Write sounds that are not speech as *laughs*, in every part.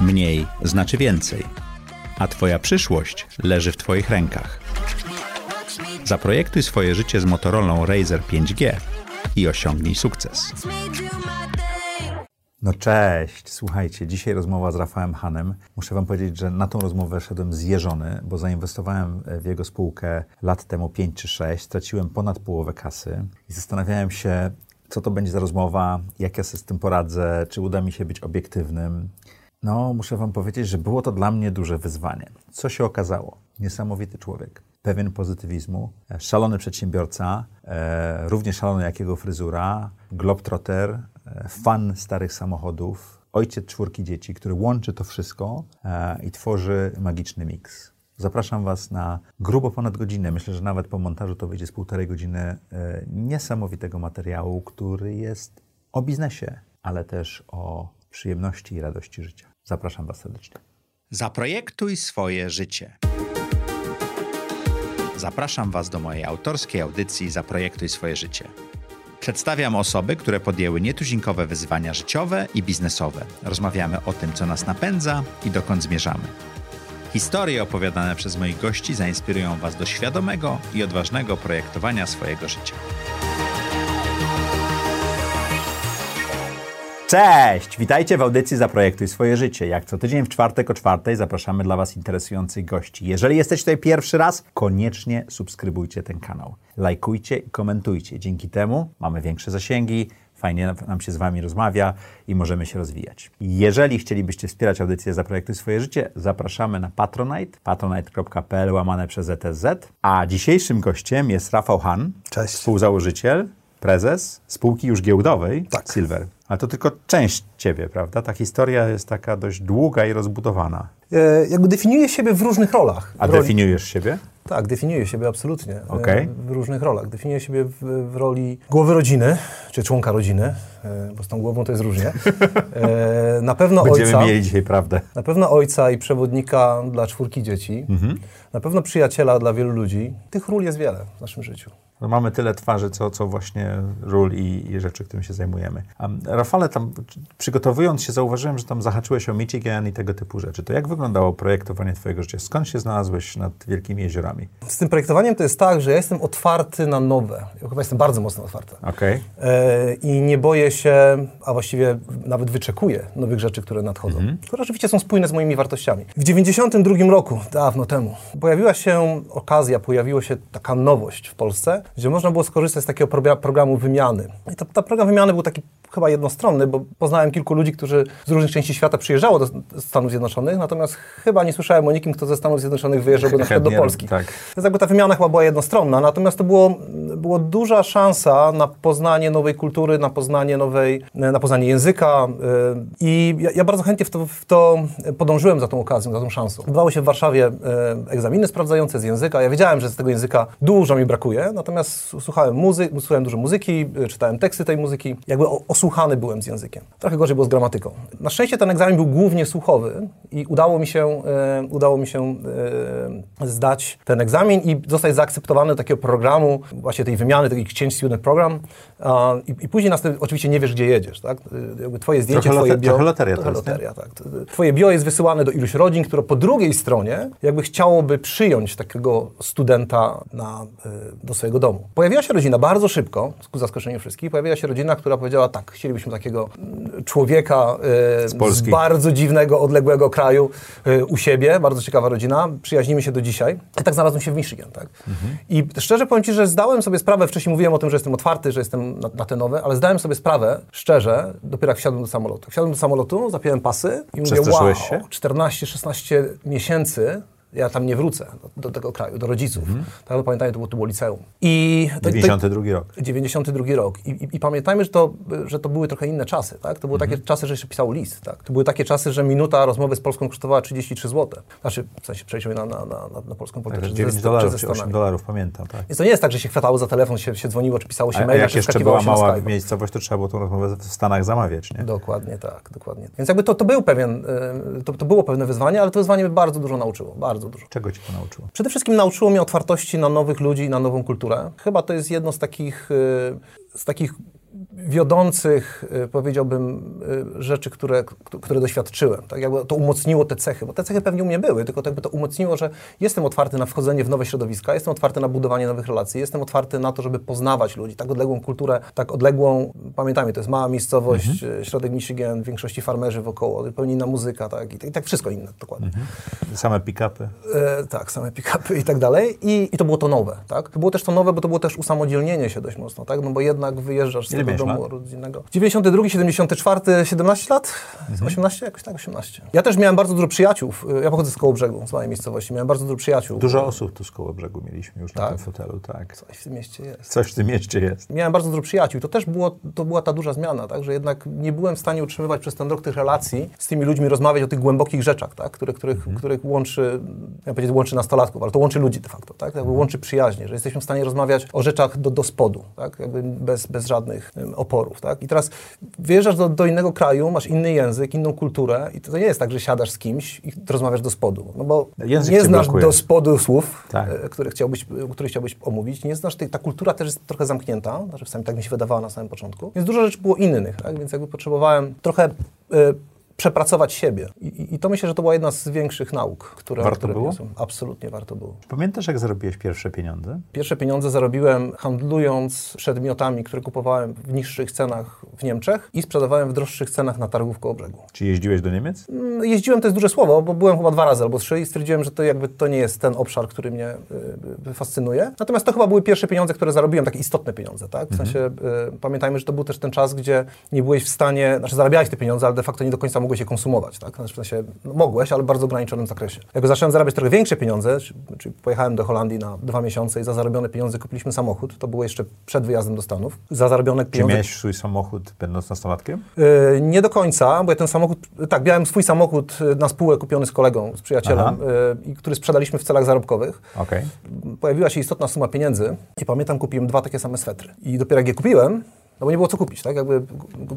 Mniej znaczy więcej, a Twoja przyszłość leży w Twoich rękach. Zaprojektuj swoje życie z Motorola Razer 5G i osiągnij sukces. No cześć, słuchajcie, dzisiaj rozmowa z Rafałem Hanem. Muszę wam powiedzieć, że na tą rozmowę szedłem zjeżony, bo zainwestowałem w jego spółkę lat temu 5 czy 6, straciłem ponad połowę kasy i zastanawiałem się, co to będzie za rozmowa, jak ja sobie z tym poradzę, czy uda mi się być obiektywnym. No, muszę wam powiedzieć, że było to dla mnie duże wyzwanie. Co się okazało? Niesamowity człowiek pewien pozytywizmu, szalony przedsiębiorca, e, równie szalony jak jego fryzura, globetrotter, e, fan starych samochodów, ojciec czwórki dzieci, który łączy to wszystko e, i tworzy magiczny miks. Zapraszam Was na grubo ponad godzinę, myślę, że nawet po montażu to wyjdzie z półtorej godziny e, niesamowitego materiału, który jest o biznesie, ale też o przyjemności i radości życia. Zapraszam Was serdecznie. Zaprojektuj swoje życie. Zapraszam Was do mojej autorskiej audycji Zaprojektuj swoje życie. Przedstawiam osoby, które podjęły nietuzinkowe wyzwania życiowe i biznesowe. Rozmawiamy o tym, co nas napędza i dokąd zmierzamy. Historie opowiadane przez moich gości zainspirują Was do świadomego i odważnego projektowania swojego życia. Cześć! Witajcie w audycji Zaprojektuj swoje życie. Jak co tydzień w czwartek o czwartej zapraszamy dla Was interesujących gości. Jeżeli jesteś tutaj pierwszy raz, koniecznie subskrybujcie ten kanał. Lajkujcie i komentujcie. Dzięki temu mamy większe zasięgi, fajnie nam się z Wami rozmawia i możemy się rozwijać. Jeżeli chcielibyście wspierać audycję Zaprojektuj swoje życie, zapraszamy na Patronite, patronite.pl łamane przez ETZ. A dzisiejszym gościem jest Rafał Han, Cześć. współzałożyciel, prezes spółki już giełdowej Tak. Silver. Ale to tylko część ciebie, prawda? Ta historia jest taka dość długa i rozbudowana. E, jakby definiuję siebie w różnych rolach. A roli, definiujesz siebie? Tak, definiuję siebie absolutnie. e, Okej. W różnych rolach. Definiuję siebie w, w roli głowy rodziny, czy członka rodziny, e, bo z tą głową to jest różnie. E, *laughs* na pewno Będziemy ojca. mieli dzisiaj prawdę. Na pewno ojca i przewodnika dla czwórki dzieci. Mhm. Na pewno przyjaciela dla wielu ludzi. Tych ról jest wiele w naszym życiu. No mamy tyle twarzy, co, co właśnie ról i, i rzeczy, którymi się zajmujemy. A Rafale, tam przygotowując się, zauważyłem, że tam zahaczyłeś o Michigan i tego typu rzeczy. To jak wyglądało projektowanie twojego życia? Skąd się znalazłeś nad wielkimi jeziorami? Z tym projektowaniem to jest tak, że ja jestem otwarty na nowe. Ja chyba jestem bardzo mocno otwarty. Okej. E, I nie boję się, a właściwie nawet wyczekuję nowych rzeczy, które nadchodzą, które oczywiście są spójne z moimi wartościami. W 92 roku, dawno temu, pojawiła się okazja, pojawiła się taka nowość w Polsce, gdzie można było skorzystać z takiego progra- programu wymiany. I ta, ta program wymiany był taki chyba jednostronny, bo poznałem kilku ludzi, którzy z różnych części świata przyjeżdżało do Stanów Zjednoczonych, natomiast chyba nie słyszałem o nikim, kto ze Stanów Zjednoczonych wyjeżdżałby na przykład do Polski. tak. Więc jakby ta wymiana chyba była jednostronna, natomiast to było, było duża szansa na poznanie nowej kultury, na poznanie nowej, na poznanie języka yy, i ja, ja bardzo chętnie w to, w to podążyłem za tą okazją, za tą szansą. Odbywały się w Warszawie yy, egzaminy sprawdzające z języka. Ja wiedziałem, że z tego języka dużo mi brakuje, natomiast słuchałem, muzy- słuchałem dużo muzyki, yy, czytałem teksty tej muzyki, jakby o, osłuchany byłem z językiem. Trochę gorzej było z gramatyką. Na szczęście ten egzamin był głównie słuchowy i udało mi się, yy, udało mi się yy, zdać ten egzamin i zostać zaakceptowany do takiego programu, właśnie tej wymiany, taki exchange student program. A, i, I później następnie, oczywiście nie wiesz, gdzie jedziesz, tak? Y, Jakby twoje zdjęcie, Trochę twoje bio... trochę loteria trochę loteria, tak. Twoje bio jest wysyłane do iluś rodzin, które po drugiej stronie jakby chciałoby przyjąć takiego studenta na, y, do swojego domu. Pojawiła się rodzina bardzo szybko, ku zaskoczeniu wszystkich, pojawiła się rodzina, która powiedziała tak, chcielibyśmy takiego mm, człowieka y, z, Polski. bardzo dziwnego, odległego kraju y, u siebie, bardzo ciekawa rodzina, przyjaźnimy się do dzisiaj. I tak znalazłem się w Michigan, tak? I szczerze powiem Ci, że zdałem sobie sprawę, wcześniej mówiłem o tym, że jestem otwarty, że jestem na, na te nowe, ale zdałem sobie sprawę, szczerze, dopiero jak wsiadłem do samolotu. Wsiadłem do samolotu, zapiąłem pasy i mówię, wow, Przestraszyłeś się? 14-16 miesięcy ja tam nie wrócę do, do tego kraju, do rodziców. Tak, no, pamiętajmy, to było, to było liceum. I to, to, 92 rok. 92 rok. I, i, I pamiętajmy, że to, że to były trochę inne czasy. Tak? To były takie czasy, że jeszcze pisał list. Tak? To były takie czasy, że minuta rozmowy z Polską kosztowała 33 zł. Znaczy, w sensie przejdziemy na, na, na, na, polską. Także czy 9 ze- czy dolarów ze czy 8 Stanami. dolarów, pamiętam, tak. Więc to nie jest tak, że się chwatało za telefon, się, się dzwoniło, czy pisało się A, a maile, jak czy jeszcze była się mała miejscowość, to trzeba było tą rozmowę w Stanach zamawiać, nie? Dokładnie tak, dokładnie. Więc jakby to, to był pewien, y, to, to było pewne wyzwanie, ale to wyzwanie mnie bardzo dużo nauczyło, bardzo dużo. Czego cię to nauczyło? Przede wszystkim nauczyło mnie otwartości na nowych ludzi i na nową kulturę. Chyba to jest jedno z takich, y, z takich wiodących, y, powiedziałbym, y, rzeczy, które, które doświadczyłem. Tak? Jakby to umocniło te cechy, bo te cechy pewnie u mnie były, tylko to jakby to umocniło, że jestem otwarty na wchodzenie w nowe środowiska, jestem otwarty na budowanie nowych relacji, jestem otwarty na to, żeby poznawać ludzi, tak odległą kulturę, tak odległą, pamiętajmy, to jest mała miejscowość, mhm. środek Michigan, w większości farmerzy wokoło, zupełnie inna muzyka, tak? I, tak, i tak wszystko inne dokładnie. Mhm. Same pick-upy. E, tak, same pick-upy i tak dalej. I, I to było to nowe, tak? To było też to nowe, bo to było też usamodzielnienie się dość mocno, tak? No bo jednak wyjeżdżasz z Ile tego domu rodzinnego. 92, 74, 17 lat? Mhm. 18? Jakoś tak, 18. Ja też miałem bardzo dużo przyjaciół. Ja pochodzę z Kołobrzegu, z małej miejscowości. Miałem bardzo dużo przyjaciół. Dużo osób tu z Kołobrzegu mieliśmy już tak? na tym fotelu, tak. Coś w tym mieście jest. Coś w tym mieście jest. Miałem bardzo dużo przyjaciół. To też było, to była ta duża zmiana, tak? Że jednak nie byłem w stanie utrzymywać przez ten rok tych relacji z tymi ludźmi, rozmawiać o tych głębokich rzeczach, tak? Które, których, mhm. których łączy, ja powiedzieć, łączy nastolatków, ale to łączy ludzi de facto, tak? Jakby łączy przyjaźnie, że jesteśmy w stanie rozmawiać o rzeczach do, do spodu, tak? Jakby bez, bez żadnych oporów, tak? I teraz wyjeżdżasz do, do, innego kraju, masz inny język, inną kulturę i to nie jest tak, że siadasz z kimś i rozmawiasz do spodu, no bo język nie znasz blokuje. do spodu słów, tak. E, które, chciałbyś, które chciałbyś omówić, nie znasz, tej, ta kultura też jest trochę zamknięta, znaczy przynajmniej tak mi się wydawała na samym początku, więc dużo rzeczy było innych, tak? Więc jakby potrzebowałem trochę y, przepracować siebie. I, I, to myślę, że to była jedna z większych nauk, które, warto które było? Absolutnie warto było. Pamiętasz, jak zarobiłeś pierwsze pieniądze? Pierwsze pieniądze zarobiłem handlując przedmiotami, które kupowałem w niższych cenach w Niemczech i sprzedawałem w droższych cenach na targu w Kołobrzegu. Czy jeździłeś do Niemiec? Mm, jeździłem, to jest duże słowo, bo byłem chyba dwa razy albo trzy i stwierdziłem, że to jakby to nie jest ten obszar, który mnie y, y fascynuje. Natomiast to chyba były pierwsze pieniądze, które zarobiłem, takie istotne pieniądze, tak? W mhm. sensie y, pamiętajmy, że to był też ten czas, gdzie nie byłeś w stanie, znaczy zarabiałeś te pieniądze, ale de facto nie do końca mogłeś je konsumować, tak? Znaczy, w sensie no, mogłeś, ale w bardzo ograniczonym zakresie. Jak zacząłem zarabiać trochę większe pieniądze, czyli pojechałem do Holandii na dwa miesiące i za zarobione pieniądze kupiliśmy samochód, to było jeszcze przed wyjazdem do Stanów. Za zarobione pieniądze... Czy miałeś swój samochód będąc nastolatkiem? Yy, nie do końca, bo ja ten samochód, tak, miałem swój samochód na spółę kupiony z kolegą, z przyjacielem, yy, który sprzedaliśmy w celach zarobkowych. Okay. Pojawiła się istotna suma pieniędzy i pamiętam, kupiłem dwa takie same swetry. I dopiero jak je kupiłem, no bo nie było co kupić, tak? Jakby,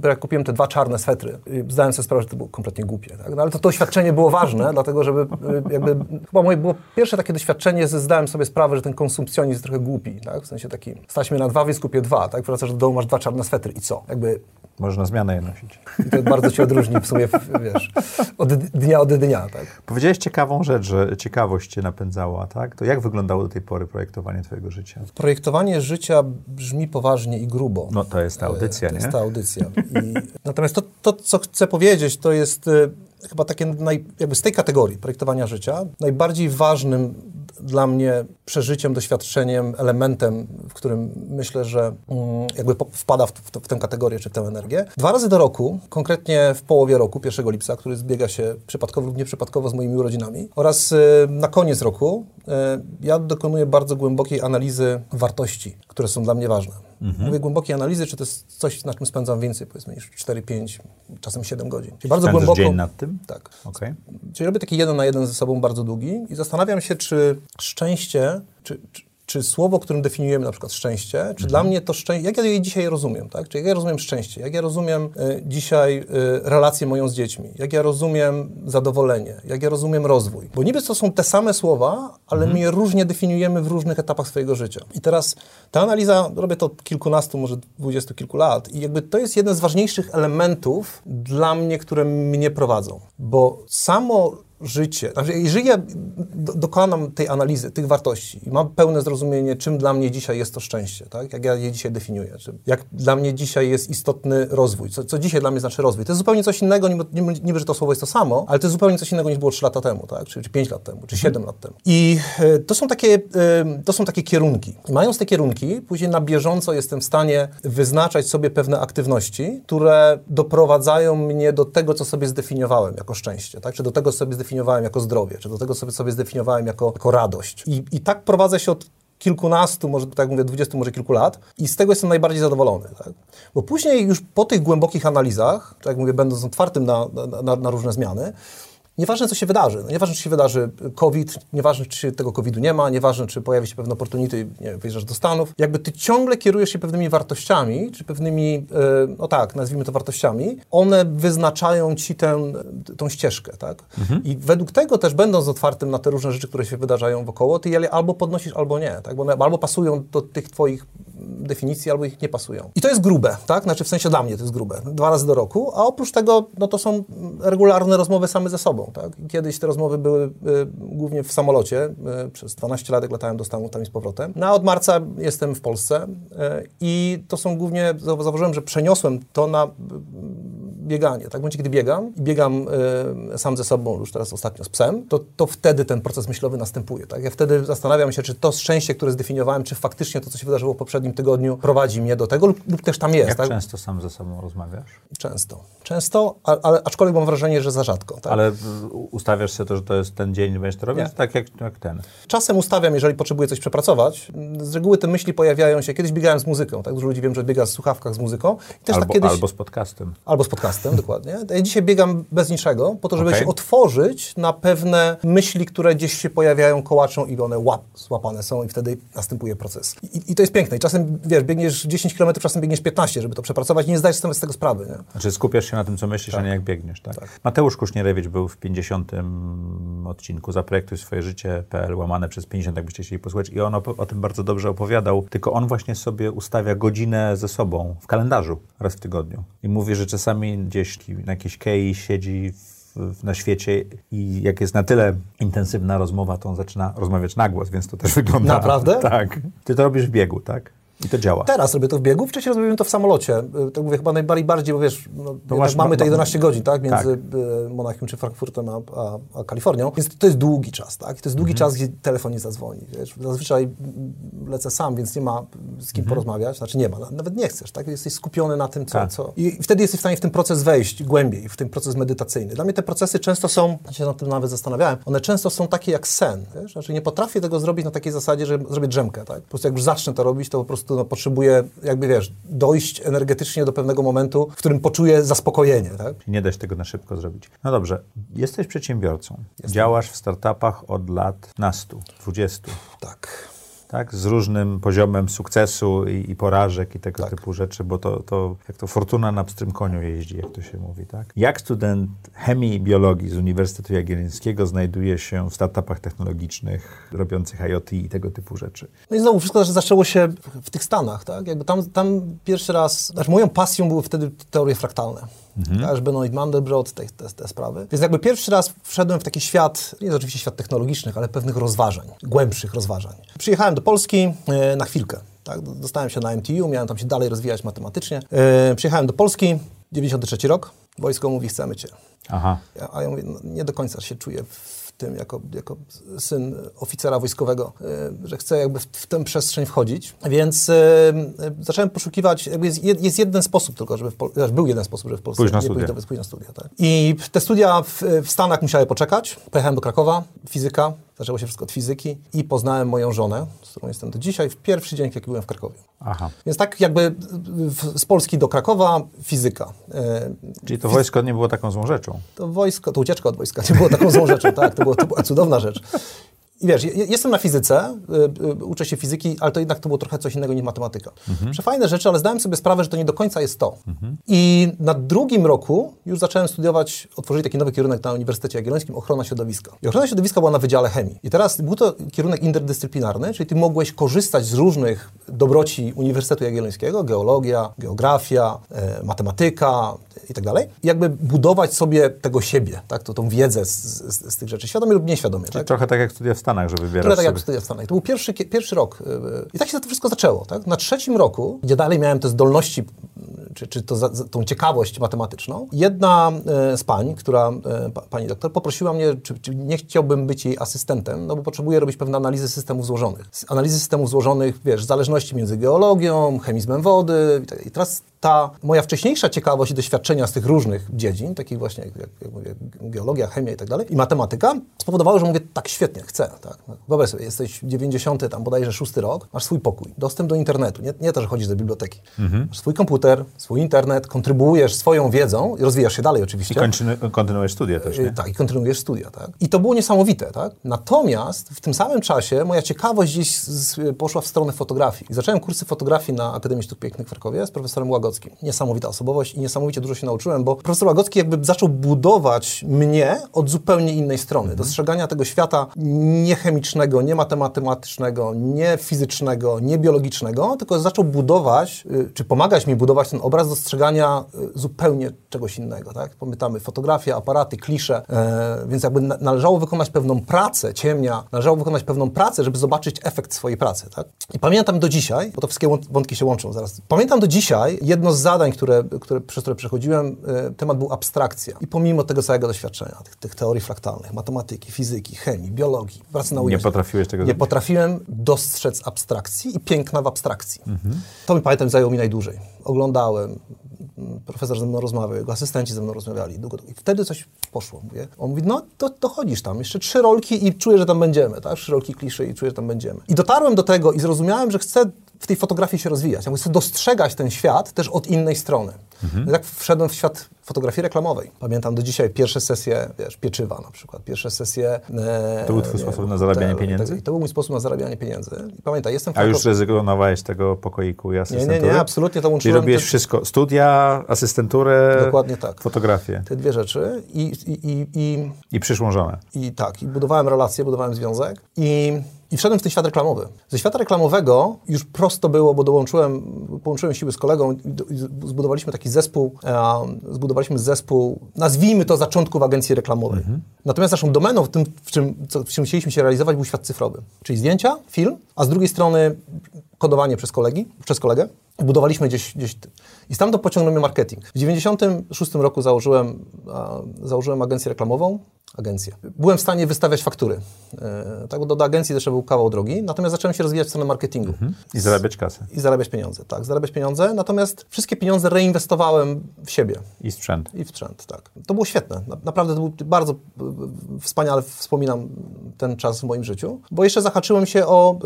jak kupiłem te dwa czarne swetry, zdałem sobie sprawę, że to było kompletnie głupie, tak? No ale to, to doświadczenie było ważne, *laughs* dlatego żeby y, jakby, chyba moje było pierwsze takie doświadczenie, że zdałem sobie sprawę, że ten konsumpcjonizm jest trochę głupi, tak? W sensie taki, stać mnie na dwa, więc kupię dwa, tak? Wracasz do domu, masz dwa czarne swetry i co? Jakby można zmianę je nosić. I to bardzo cię odróżni w sumie, wiesz, od dnia od dnia, tak? Powiedziałeś ciekawą rzecz, że ciekawość cię napędzała, tak? To jak wyglądało do tej pory projektowanie twojego życia? Projektowanie życia brzmi poważnie i grubo. No to jest ta audycja, to nie? To jest ta audycja. I, *laughs* natomiast to, to, co chcę powiedzieć, to jest y, chyba takie, naj, jakby z tej kategorii projektowania życia, najbardziej ważnym dla mnie przeżyciem, doświadczeniem, elementem, w którym myślę, że mm, jakby wpada w, w, w, tę kategorię czy w tę energię. Dwa razy do roku, konkretnie w połowie roku, 1 lipca, który zbiega się przypadkowo lub nieprzypadkowo z moimi urodzinami, oraz y, na koniec roku y, ja dokonuję bardzo głębokiej analizy wartości, które są dla mnie ważne. Mhm. Mówię głębokiej analizy, czy to jest coś, na czym spędzam więcej, powiedzmy, niż 4-5, czasem 7 godzin. Czyli bardzo głęboko. dzień nad tym? Tak. Okay. Czyli robię taki jeden na jeden ze sobą bardzo długi i zastanawiam się, czy szczęście, czy, czy czy słowo, którym definiujemy na przykład szczęście, czy mhm. dla mnie to szczęście, jak ja je dzisiaj rozumiem, tak? Czy jak ja rozumiem szczęście, jak ja rozumiem y, dzisiaj y, relację moją z dziećmi, jak ja rozumiem zadowolenie, jak ja rozumiem rozwój. Bo niby to są te same słowa, ale mhm. my je różnie definiujemy w różnych etapach swojego życia. I teraz ta analiza, robię to kilkunastu, może dwudziestu kilku lat i jakby to jest jeden z ważniejszych elementów dla mnie, które mnie prowadzą. Bo samo życie, znaczy jeżeli ja do, dokonam tej analizy, tych wartości i mam pełne zrozumienie, czym dla mnie dzisiaj jest to szczęście, tak? jak ja je dzisiaj definiuję, jak dla mnie dzisiaj jest istotny rozwój, co, co dzisiaj dla mnie znaczy rozwój. To jest zupełnie coś innego, niby, niby, że to słowo jest to samo, ale to jest zupełnie coś innego niż było 3 lata temu, tak? czy, czy 5 lat temu, czy 7 mhm. lat temu. I y, to, są takie, y, to są takie kierunki. Mając te kierunki, później na bieżąco jestem w stanie wyznaczać sobie pewne aktywności, które doprowadzają mnie do tego, co sobie zdefiniowałem jako szczęście, tak? czy do tego, co sobie zdefiniowałem zdefiniowałem jako zdrowie, czy do tego sobie, sobie zdefiniowałem jako, jako radość. I, I tak prowadzę się od kilkunastu, może tak mówię, dwudziestu, może kilku lat i z tego jestem najbardziej zadowolony. Tak? Bo później już po tych głębokich analizach, tak jak mówię, będąc otwartym na, na, na różne zmiany, Nieważne, co się wydarzy. No, nieważne, czy się wydarzy COVID, nieważne, czy tego COVID-u nie ma, nieważne, czy pojawi się pewne opportunity, nie wiem, wyjeżdżasz do Stanów. Jakby ty ciągle kierujesz się pewnymi wartościami, czy pewnymi, e, no tak, nazwijmy to wartościami. One wyznaczają ci tę, tą ścieżkę, tak? Mhm. I według tego też, będąc otwartym na te różne rzeczy, które się wydarzają wokoło, ty je albo podnosisz, albo nie, tak? Bo one albo pasują do tych twoich definicji, albo ich nie pasują. I to jest grube, tak? Znaczy w sensie dla mnie to jest grube. Dwa razy do roku, a oprócz tego, no to są regularne rozmowy same ze sobą, tak? Kiedyś te rozmowy były y, głównie w samolocie. Y, przez 12 lat latałem do Stanów tam i z powrotem. No a od marca jestem w Polsce y, i to są głównie, zauważyłem, że przeniosłem to na bieganie. Tak, w momencie, kiedy biegam i biegam y, sam ze sobą, już teraz ostatnio z psem, to, to wtedy ten proces myślowy następuje. Tak? Ja wtedy zastanawiam się, czy to szczęście, które zdefiniowałem, czy faktycznie to, co się wydarzyło w poprzednim tygodniu, prowadzi mnie do tego lub, lub też tam jest. Jak tak? często sam ze sobą rozmawiasz? Często. Często, a, ale aczkolwiek mam wrażenie, że za rzadko. Tak? Ale ustawiasz sobie to, że to jest ten dzień, będziesz to robić? Tak jak, jak ten. Czasem ustawiam, jeżeli potrzebuję coś przepracować. Z reguły te myśli pojawiają się, kiedyś biegałem z muzyką, tak? Dużo ludzi wiem, że biega w słuchawkach z muzyką. I też albo, tak kiedyś... albo z podcastem. Albo z podcastem, dokładnie. Ja dzisiaj biegam bez niczego, po to, żeby okay. się otworzyć na pewne myśli, które gdzieś się pojawiają, kołaczą i one łap, złapane są i wtedy następuje proces. I, I, to jest piękne. I czasem, wiesz, biegniesz 10 km, czasem biegniesz 15, żeby to przepracować i nie zdajesz sobie z tego sprawy. Nie? Znaczy skupiasz się na tym, co myślisz, tak. a nie jak biegniesz, tak? tak. Mateusz Kusznierewicz był w 50 odcinku Zaprojektuj swoje życie.pl łamane przez 50, jakbyście chcieli posłuchać i on o, o tym bardzo dobrze opowiadał, tylko on właśnie sobie ustawia godzinę ze sobą w kalendarzu raz w tygodniu i mówi, że czasami gdzieś na jakiejś kei siedzi w, na świecie i jak jest na tyle intensywna rozmowa, to on zaczyna rozmawiać na głos, więc to też wygląda... Naprawdę? *laughs* Tak. Ty to robisz w biegu, tak? I to działa. Teraz robię to w biegu, wcześniej robiłem to w samolocie. Tak mówię, chyba najbardziej, bo wiesz, no, masz, mamy te 11 godzin, tak, między tak. Y, Monachium czy Frankfurtem a, a, a, Kalifornią, więc to jest długi czas, tak, to jest długi mhm. czas, gdzie telefon nie zadzwoni, wiesz. Zazwyczaj lecę sam, więc nie ma z kim mhm. porozmawiać, znaczy nie ma, nawet nie chcesz, tak, jesteś skupiony na tym, co, tak. co... I wtedy jesteś w stanie w ten proces wejść głębiej, w ten proces medytacyjny. Dla mnie te procesy często są, ja się nad tym nawet zastanawiałem, one często są takie jak sen, wiesz, znaczy nie potrafię tego zrobić na takiej zasadzie, że zrobię drzemkę, tak, po prostu jak już zacznę to robić, to po prostu no, potrzebuję jakby wiesz, dojść energetycznie do pewnego momentu, w którym poczuję zaspokojenie. Tak? Nie da się tego na szybko zrobić. No dobrze, jesteś przedsiębiorcą. Jestem. Działasz w startupach od lat nastu, dwudziestu. Tak tak? z różnym poziomem sukcesu i, i porażek i tego tak. typu rzeczy, bo to, to jak to fortuna na pstrym koniu jeździ, jak to się mówi. Tak? Jak student chemii i biologii z Uniwersytetu Jagiellońskiego znajduje się w startupach technologicznych robiących IoT i tego typu rzeczy? No i znowu, wszystko zaczęło się w tych Stanach. Tak? Jakby tam, tam pierwszy raz, znaczy moją pasją były wtedy teorie fraktalne mhm. też Benoit Mandelbrot, te, te, te, sprawy. Więc jakby pierwszy raz wszedłem w taki świat, nie jest oczywiście świat technologicznych, ale pewnych rozważań, głębszych rozważań. Przyjechałem do Polski e, na chwilkę. Tak? Dostałem się na MTU, miałem tam się dalej rozwijać matematycznie. E, przyjechałem do Polski, 93 rok, wojsko mówi, chcemy cię. Aha. A ja mówię, no, nie do końca się czuję w tym jako, jako syn oficera wojskowego, e, że chcę jakby w, w tę przestrzeń wchodzić. Więc e, zacząłem poszukiwać, jakby jest, jest jeden sposób tylko, żeby w Pol- znaczy był jeden sposób, żeby w Polsce pójść na studia. Pójść na studia tak. I te studia w, w Stanach musiały poczekać. Pojechałem do Krakowa, fizyka, Zaczęło się wszystko od fizyki i poznałem moją żonę, z którą jestem do dzisiaj, w pierwszy dzień, jak byłem w Krakowie. Aha. Więc tak jakby z Polski do Krakowa fizyka. E, Czyli to wojsko nie było taką złą rzeczą? To wojsko, to ucieczka od wojska nie było taką złą rzeczą, tak, to, było, to była cudowna rzecz. I wiesz, jestem na fizyce, y, y, uczę się fizyki, ale to jednak to było trochę coś innego niż matematyka. Mhm. Przefajne rzeczy, ale zdałem sobie sprawę, że to nie do końca jest to. Mhm. I na drugim roku już zacząłem studiować, otworzyli taki nowy kierunek na Uniwersytecie Jagiellońskim, ochrona środowiska. I ochrona środowiska była na Wydziale Chemii. I teraz był to kierunek interdyscyplinarny, czyli ty mogłeś korzystać z różnych dobroci Uniwersytetu Jagiellońskiego, geologia, geografia, e, matematyka i tak dalej. Jakby budować sobie tego siebie, tak, to, tą wiedzę z, z, z tych rzeczy, świadomie lub nieświadomie. tak? trochę tak jak studia w Stanach, że wybierasz Trochę tak jak studia w Stanach. To był pierwszy, pierwszy rok. Y, y, I tak się to wszystko zaczęło. Tak? Na trzecim roku, gdzie dalej miałem te zdolności, czy, czy to, tą ciekawość matematyczną, jedna z pań, która, pani doktor, poprosiła mnie, czy, czy nie chciałbym być jej asystentem, no bo potrzebuję robić pewne analizy systemów złożonych. Analizy systemów złożonych, wiesz, zależności między geologią, chemizmem wody. I teraz ta moja wcześniejsza ciekawość i doświadczenia z tych różnych dziedzin, takich właśnie jak, jak mówię, geologia, chemia i tak dalej, i matematyka, spowodowały, że mówię, tak świetnie, chcę. Tak. Wyobraź sobie, jesteś 90, tam bodajże szósty rok, masz swój pokój, dostęp do internetu, nie, nie to, że chodzisz do biblioteki. Mhm. Masz swój komputer, swój internet, kontrybuujesz swoją wiedzą i rozwijasz się dalej oczywiście. I kontynu- kontynuujesz studia też, nie? Tak, i kontynuujesz studia, tak? I to było niesamowite, tak? Natomiast w tym samym czasie moja ciekawość gdzieś z, poszła w stronę fotografii. I zacząłem kursy fotografii na Akademii Sztuk Pięknych w Krakowie z profesorem Łagockim. Niesamowita osobowość i niesamowicie dużo się nauczyłem, bo profesor Łagocki jakby zaczął budować mnie od zupełnie innej strony. Dostrzegania tego świata nie chemicznego, nie matematycznego, nie fizycznego, nie biologicznego, tylko zaczął budować, y, czy pomagać mi budować ten obraz dostrzegania y, zupełnie czegoś innego, tak? Pamiętamy fotografia, aparaty, klisze, e, więc jakby na, należało wykonać pewną pracę, ciemnia, należało wykonać pewną pracę, żeby zobaczyć efekt swojej pracy, tak? I pamiętam do dzisiaj, bo to wszystkie wątki się łączą zaraz, pamiętam do dzisiaj jedno z zadań, które, które, przez które przechodziłem, e, temat był abstrakcja. I pomimo tego całego doświadczenia, tych, tych teorii fraktalnych, matematyki, fizyki, chemii, biologii, pracy na Nie potrafiłeś tego nie zrobić. potrafiłem dostrzec abstrakcji i piękna w abstrakcji. To mi pamiętam zajęło mi najdłużej. Oglądałem, profesor ze mną rozmawiał, jego asystenci ze mną rozmawiali. Długo, długo. I wtedy coś poszło. Mówię. On mówi, no to dochodzisz tam, jeszcze trzy rolki i czuję, że tam będziemy. Tak? Trzy rolki kliszy i czuję, że tam będziemy. I dotarłem do tego i zrozumiałem, że chcę w tej fotografii się rozwijać. Ja chcę dostrzegać ten świat też od innej strony. I tak wszedłem w świat fotografii reklamowej. Pamiętam do dzisiaj pierwsze sesje, wiesz, pieczywa na przykład, pierwsze sesje... E, To był twój sposób na zarabianie te- pieniędzy? te- To był mój sposób na zarabianie pieniędzy. I pamiętaj, jestem A już rezygnowałeś tego pokoiku i nie, asystentury? nie, absolutnie to Czyli łączyłem. robiłeś te- wszystko, studia, asystenturę, Dokładnie tak. fotografię te dwie rzeczy i, i, i, i, i przyszłą żonę. i tak, i budowałem relacje, budowałem związek i, i wszedłem w ten świat reklamowy. Ze świata reklamowego już prosto było, bo dołączyłem, połączyłem siły z kolegą i, do, i zbudowaliśmy taki zespół, e, zbudowaliśmy zespół, nazwijmy to zaczątków agencji reklamowej. Natomiast naszą domeną w tym, w czym, co, w czym chcieliśmy się realizować, był świat cyfrowy. Czyli zdjęcia, film, a z drugiej strony kodowanie przez kolegi, przez kolegę. Budowaliśmy gdzieś, gdzieś i stamtąd pociągnął mnie marketing. W 96 roku założyłem, założyłem agencję reklamową, agencję. Byłem w stanie wystawiać faktury. E, tak, bo do, do agencji też był kawał drogi, natomiast zacząłem się rozwijać w stronę marketingu. I zarabiać kasę. I zarabiać pieniądze, tak, zarabiać pieniądze, natomiast wszystkie pieniądze reinwestowałem w siebie I sprzęt. i w sprzęt, tak. To było świetne. Na- Naprawdę to był bardzo e, wspaniale wspominam ten czas w moim życiu, bo jeszcze zahaczyłem się o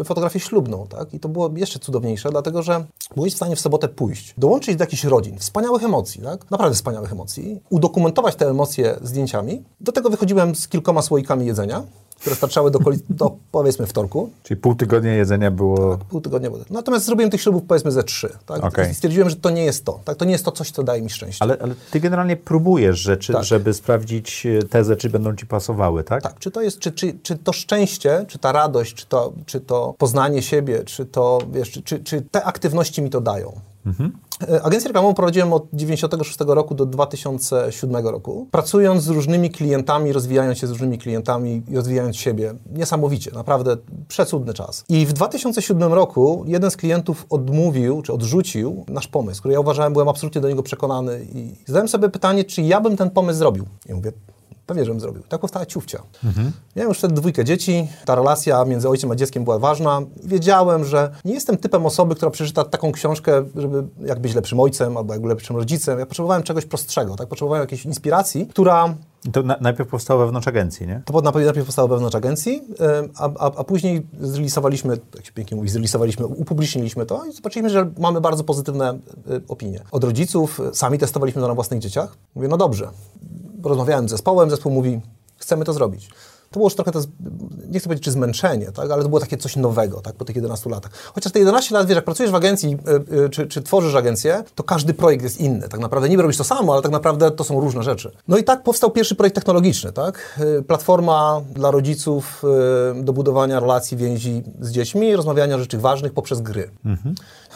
e, fotografię ślubną, tak? I to było jeszcze cudowniejsze, dlatego że byłeś w stanie w sobotę pójść, dołączyć do jakichś rodzin, wspaniałych emocji, tak? Naprawdę wspaniałych emocji, udokumentować te emocje zdjęciami. Do tego wychodziłem z kilkoma słoikami jedzenia, które starczały do, do powiedzmy wtorku, Czyli pół tygodnia jedzenia było... pół tygodnia wody. Natomiast zrobiłem tych ślubów powiedzmy ze trzy, tak? I stwierdziłem, że to nie jest to, tak? To nie jest to coś, co daje mi szczęście. Ale, ale ty generalnie próbujesz rzeczy, Tak. żeby sprawdzić e, te czy będą ci pasowały, tak? Tak, czy to jest, czy, czy, czy to szczęście, czy ta radość, czy to, czy to poznanie siebie, czy to, wiesz, czy, czy, czy te aktywności mi to dają. E, Agencję reklamową prowadziłem od 96 roku do 2007 roku, pracując z różnymi klientami, rozwijając się z różnymi klientami i rozwijając siebie. Niesamowicie, naprawdę przecudny czas. I w 2007 roku jeden z klientów odmówił, czy odrzucił nasz pomysł, który ja uważałem, byłem absolutnie do niego przekonany i zadałem sobie pytanie, czy ja bym ten pomysł zrobił. I mówię, Pewnie, żebym zrobił. Tak powstała ciufcia. Miałem już wtedy dwójkę dzieci, ta relacja między ojcem a dzieckiem była ważna. Wiedziałem, że nie jestem typem osoby, która przeczyta taką książkę, żeby jak być lepszym ojcem albo jak lepszym rodzicem. Ja potrzebowałem czegoś prostszego, tak? Potrzebowałem jakiejś inspiracji, która I To na, najpierw powstało wewnątrz agencji, nie? to pod- najpierw powstała wewnątrz agencji, a, a, a później zrelisowaliśmy, jak się pięknie mówi, zrelisowaliśmy, upubliczniliśmy to i zobaczyliśmy, że mamy bardzo pozytywne e, opinie. Od rodziców, e, sami testowaliśmy to na własnych dzieciach. Mówię, no dobrze. Rozmawiałem z zespołem, zespół mówi, chcemy to zrobić. To było już trochę, to, nie chcę powiedzieć, czy zmęczenie, tak? ale to było takie coś nowego tak? po tych 11 latach. Chociaż te 11 lat, wiesz, jak pracujesz w agencji, y, y, czy, czy tworzysz agencję, to każdy projekt jest inny. Tak naprawdę niby robisz to samo, ale tak naprawdę to są różne rzeczy. No i tak powstał pierwszy projekt technologiczny. Tak? Y, Platforma dla rodziców do budowania relacji, więzi z dziećmi, rozmawiania o rzeczach ważnych poprzez gry.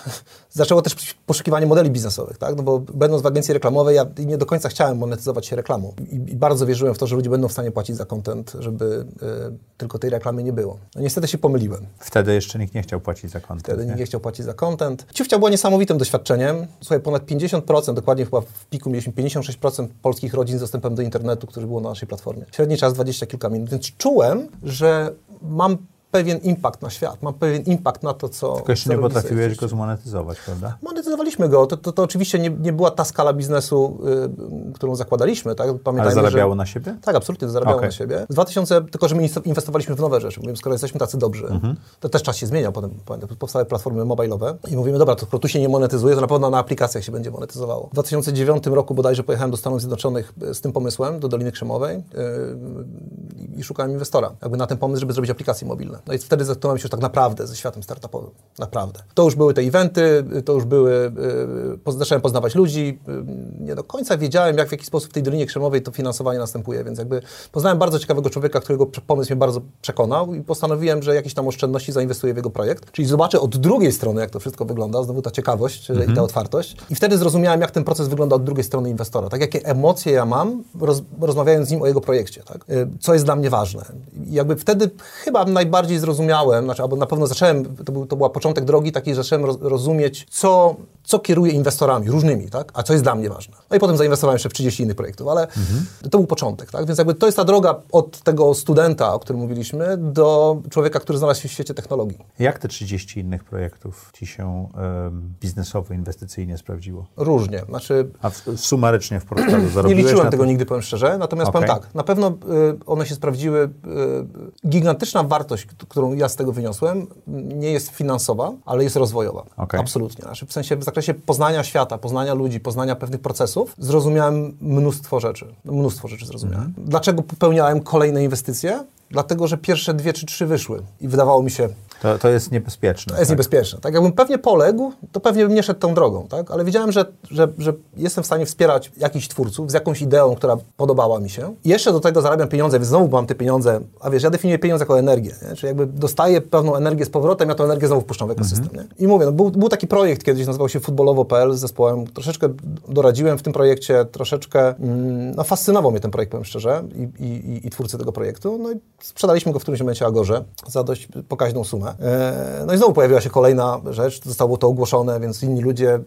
*laughs* Zaczęło też poszukiwanie modeli biznesowych, tak? no bo będąc w agencji reklamowej, ja nie do końca chciałem monetyzować się reklamą I, i bardzo wierzyłem w to, że ludzie będą w stanie płacić za content, żeby y, tylko tej reklamy nie było. No niestety się pomyliłem. Wtedy jeszcze nikt nie chciał płacić za kontent. Wtedy nie? nikt nie chciał płacić za content. Ciufcia była niesamowitym doświadczeniem. Słuchaj, ponad 50%, dokładnie chyba w piku mieliśmy 56% polskich rodzin z dostępem do internetu, który było na naszej platformie. Średni czas 20 kilka minut, więc czułem, że mam pewien impact na świat, mam pewien impact na to, co... Tylko jeszcze nie potrafiłeś go zmonetyzować, prawda? Monetyzowaliśmy go. To, to, to oczywiście nie, nie była ta skala biznesu, y, którą zakładaliśmy, tak? Ale Pamiętajmy, zarabiało że... na siebie? Tak, absolutnie, zarabiało Okej. na siebie. W 2000, tylko że my inwestowaliśmy w nowe rzeczy. Mówimy, skoro jesteśmy tacy dobrzy, Mhm. to też czas się zmieniał. Potem powstały platformy mobilowe i mówimy, dobra, to skoro tu się nie monetyzuje, to na pewno na aplikacjach się będzie monetyzowało. W 2009 roku bodajże pojechałem do Stanów Zjednoczonych y, z tym pomysłem, do Doliny Krzemowej yy, i szukałem inwestora, jakby na ten pomysł, żeby zrobić aplikacje mobilne. No i wtedy zetknąłem się już tak naprawdę ze światem startupowym. Naprawdę. To już były te eventy, to już były, yy, poz- zacząłem poznawać ludzi. Yy, nie do końca wiedziałem, jak w jaki sposób w tej Dolinie Krzemowej to finansowanie następuje, więc jakby poznałem bardzo ciekawego człowieka, którego pomysł mnie bardzo przekonał i postanowiłem, że jakieś tam oszczędności zainwestuję w jego projekt. Czyli zobaczę od drugiej strony, jak to wszystko wygląda, znowu ta ciekawość yy, i ta otwartość. I wtedy zrozumiałem, jak ten proces wygląda od drugiej strony inwestora. Tak, jakie emocje ja mam, roz, rozmawiając z nim o jego projekcie, tak? Y, co jest dla mnie ważne. I jakby wtedy chyba najbardziej zrozumiałem, znaczy, albo na pewno zacząłem, to był, to była początek drogi takiej, że zacząłem roz, rozumieć, co, co kieruje inwestorami, różnymi, tak? a co jest dla mnie ważne. No i potem zainwestowałem jeszcze w 30 innych projektów, ale to był początek. Tak? Więc jakby to jest ta droga od tego studenta, o którym mówiliśmy, do człowieka, który znalazł się w świecie technologii. Jak te 30 innych projektów ci się em, biznesowo, inwestycyjnie sprawdziło? Różnie. Znaczy, A w, sumarycznie w portfelu *clears throat* Nie zarobiłeś liczyłem na tego to? nigdy, powiem szczerze. Natomiast Okej. powiem tak, na pewno y, one się sprawdziły. Y, gigantyczna wartość, którą ja z tego wyniosłem, nie jest finansowa, ale jest rozwojowa. Okej. Absolutnie. Znaczy, w sensie w zakresie poznania świata, poznania ludzi, poznania pewnych procesów, zrozumiałem mnóstwo rzeczy. Mnóstwo rzeczy zrozumiałem. Mhm. Dlaczego popełniałem kolejne inwestycje? Dlatego, że pierwsze dwie czy trzy wyszły i wydawało mi się, To, to jest niebezpieczne. to jest tak? niebezpieczne. Tak, jakbym pewnie poległ, to pewnie bym nie szedł tą drogą, tak? Ale wiedziałem, że, że, że jestem w stanie wspierać jakichś twórców z jakąś ideą, która podobała mi się. I jeszcze do tego zarabiam pieniądze, więc znowu mam te pieniądze. A wiesz, ja definiuję pieniądze jako energię, nie? Czyli jakby dostaję pewną energię z powrotem, ja tę energię znowu wpuszczam w ekosystem, nie? I mówię, no, był, był taki projekt kiedyś, nazywał się futbolowo.pl z zespołem. Troszeczkę doradziłem w tym projekcie, troszeczkę, mm, no fascynował mnie ten projekt, powiem szczerze, i, i, i, i twórcy tego projektu. No i sprzedaliśmy go w którymś momencie Agorze za dość pokaźną sumę. E, No i znowu pojawiła się kolejna rzecz, zostało to ogłoszone, więc inni ludzie y,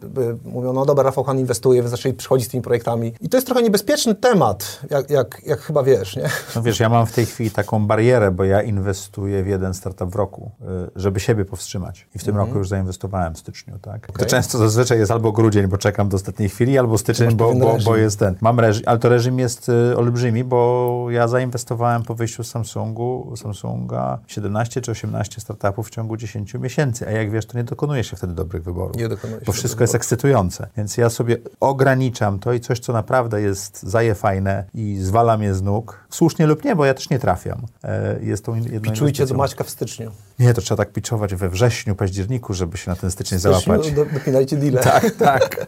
mówią, no dobra, Rafał Han inwestuje, więc zaczęli przychodzić z tymi projektami. I to jest trochę niebezpieczny temat, jak, jak, jak chyba wiesz, nie? No wiesz, ja mam w tej chwili taką barierę, bo ja inwestuję w jeden startup w roku, y, żeby siebie powstrzymać. I w tym roku już zainwestowałem w styczniu, tak? To Mhm. Okej. często zazwyczaj jest albo grudzień, bo czekam do ostatniej chwili, albo styczeń, bo, bo, bo jest ten. Mam reżim, ale to reżim jest y, olbrzymi, bo ja zainwestowałem po wyjściu z Samsungu, Samsunga 17 czy 18 startupów w ciągu 10 miesięcy, a jak wiesz, to nie dokonuje się wtedy dobrych wyborów. Nie dokonuje się Bo wszystko dobrych jest ekscytujące. Więc ja sobie ograniczam to i coś, co naprawdę jest zaje fajne i zwala mnie z nóg, słusznie lub nie, bo ja też nie trafiam. E, Jest tą jedną Czujcie do. Maćka w styczniu. Nie, to trzeba tak piczować we wrześniu, październiku, żeby się na ten styczeń styczniu załapać. do, dopinajcie deale. Tak, tak. *laughs*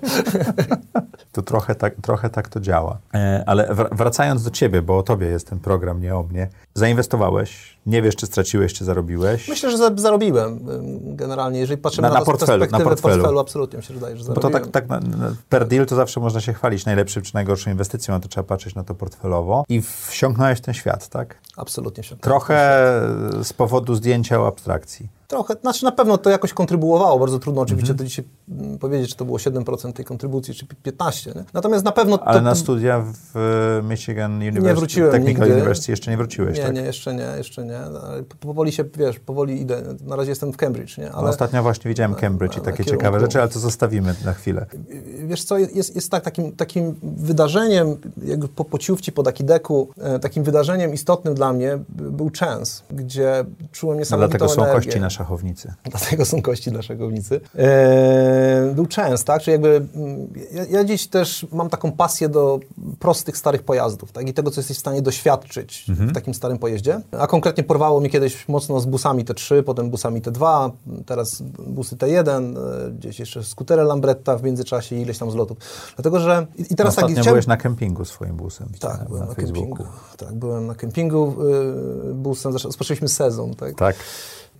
To trochę tak, trochę tak to działa. E, ale wr- wracając do ciebie, bo o tobie jest ten program, nie o mnie. Zainwestowałeś, nie wiesz, czy straciłeś, czy zarobiłeś. Myślę, że za- zarobiłem generalnie, jeżeli patrzymy Na- na, na portfelu, na portfelu. portfelu, absolutnie mi się wydaje, że Bo to zarobiłem. tak, tak per deal to zawsze można się chwalić najlepszym czy najgorszą inwestycją, a to trzeba patrzeć na to portfelowo. I wsiąknąłeś w ten świat, tak? Absolutnie się. Trochę z powodu zdjęcia o abstrakcji. Trochę, znaczy na pewno to jakoś kontrybuowało, bardzo trudno oczywiście Mhm. to dzisiaj mm, powiedzieć, czy to było 7% tej kontrybucji, czy 15%. Nie? Natomiast na pewno to, Ale na studia w e, Michigan University, nie wróciłem Technical nigdy. University jeszcze nie wróciłeś, Nie, tak? nie, jeszcze nie, jeszcze nie. Powoli się, wiesz, powoli idę. Na razie jestem w Cambridge, nie? No, Ale ostatnio właśnie widziałem Cambridge i takie kierunku. ciekawe rzeczy, ale to zostawimy na chwilę. wiesz co, jest, jest tak, takim, takim wydarzeniem, jakby po pociówci, po Dakideku, e, takim wydarzeniem istotnym dla mnie b- był Chance, gdzie czułem niesamowitą dlatego są energię. kości na szachownicy. *laughs* Dlatego są kości dla szachownicy. E, był częst, tak? Czyli jakby mm, ja, ja dziś też mam taką pasję do prostych, starych pojazdów, tak? I tego, co jesteś w stanie doświadczyć w takim starym pojeździe. A konkretnie porwało mnie kiedyś mocno z busami T3, potem busami T2, teraz busy T1, e, gdzieś jeszcze skutery Lambretta w międzyczasie i ileś tam zlotów. Dlatego, że... I, teraz tak, Ostatnio chciałem- byłeś na kempingu swoim busem. tak, byłem na, Facebooku. kempingu. Tak, byłem na kempingu y, busem. Zaczę- Rozpoczęliśmy sezon, tak? Tak.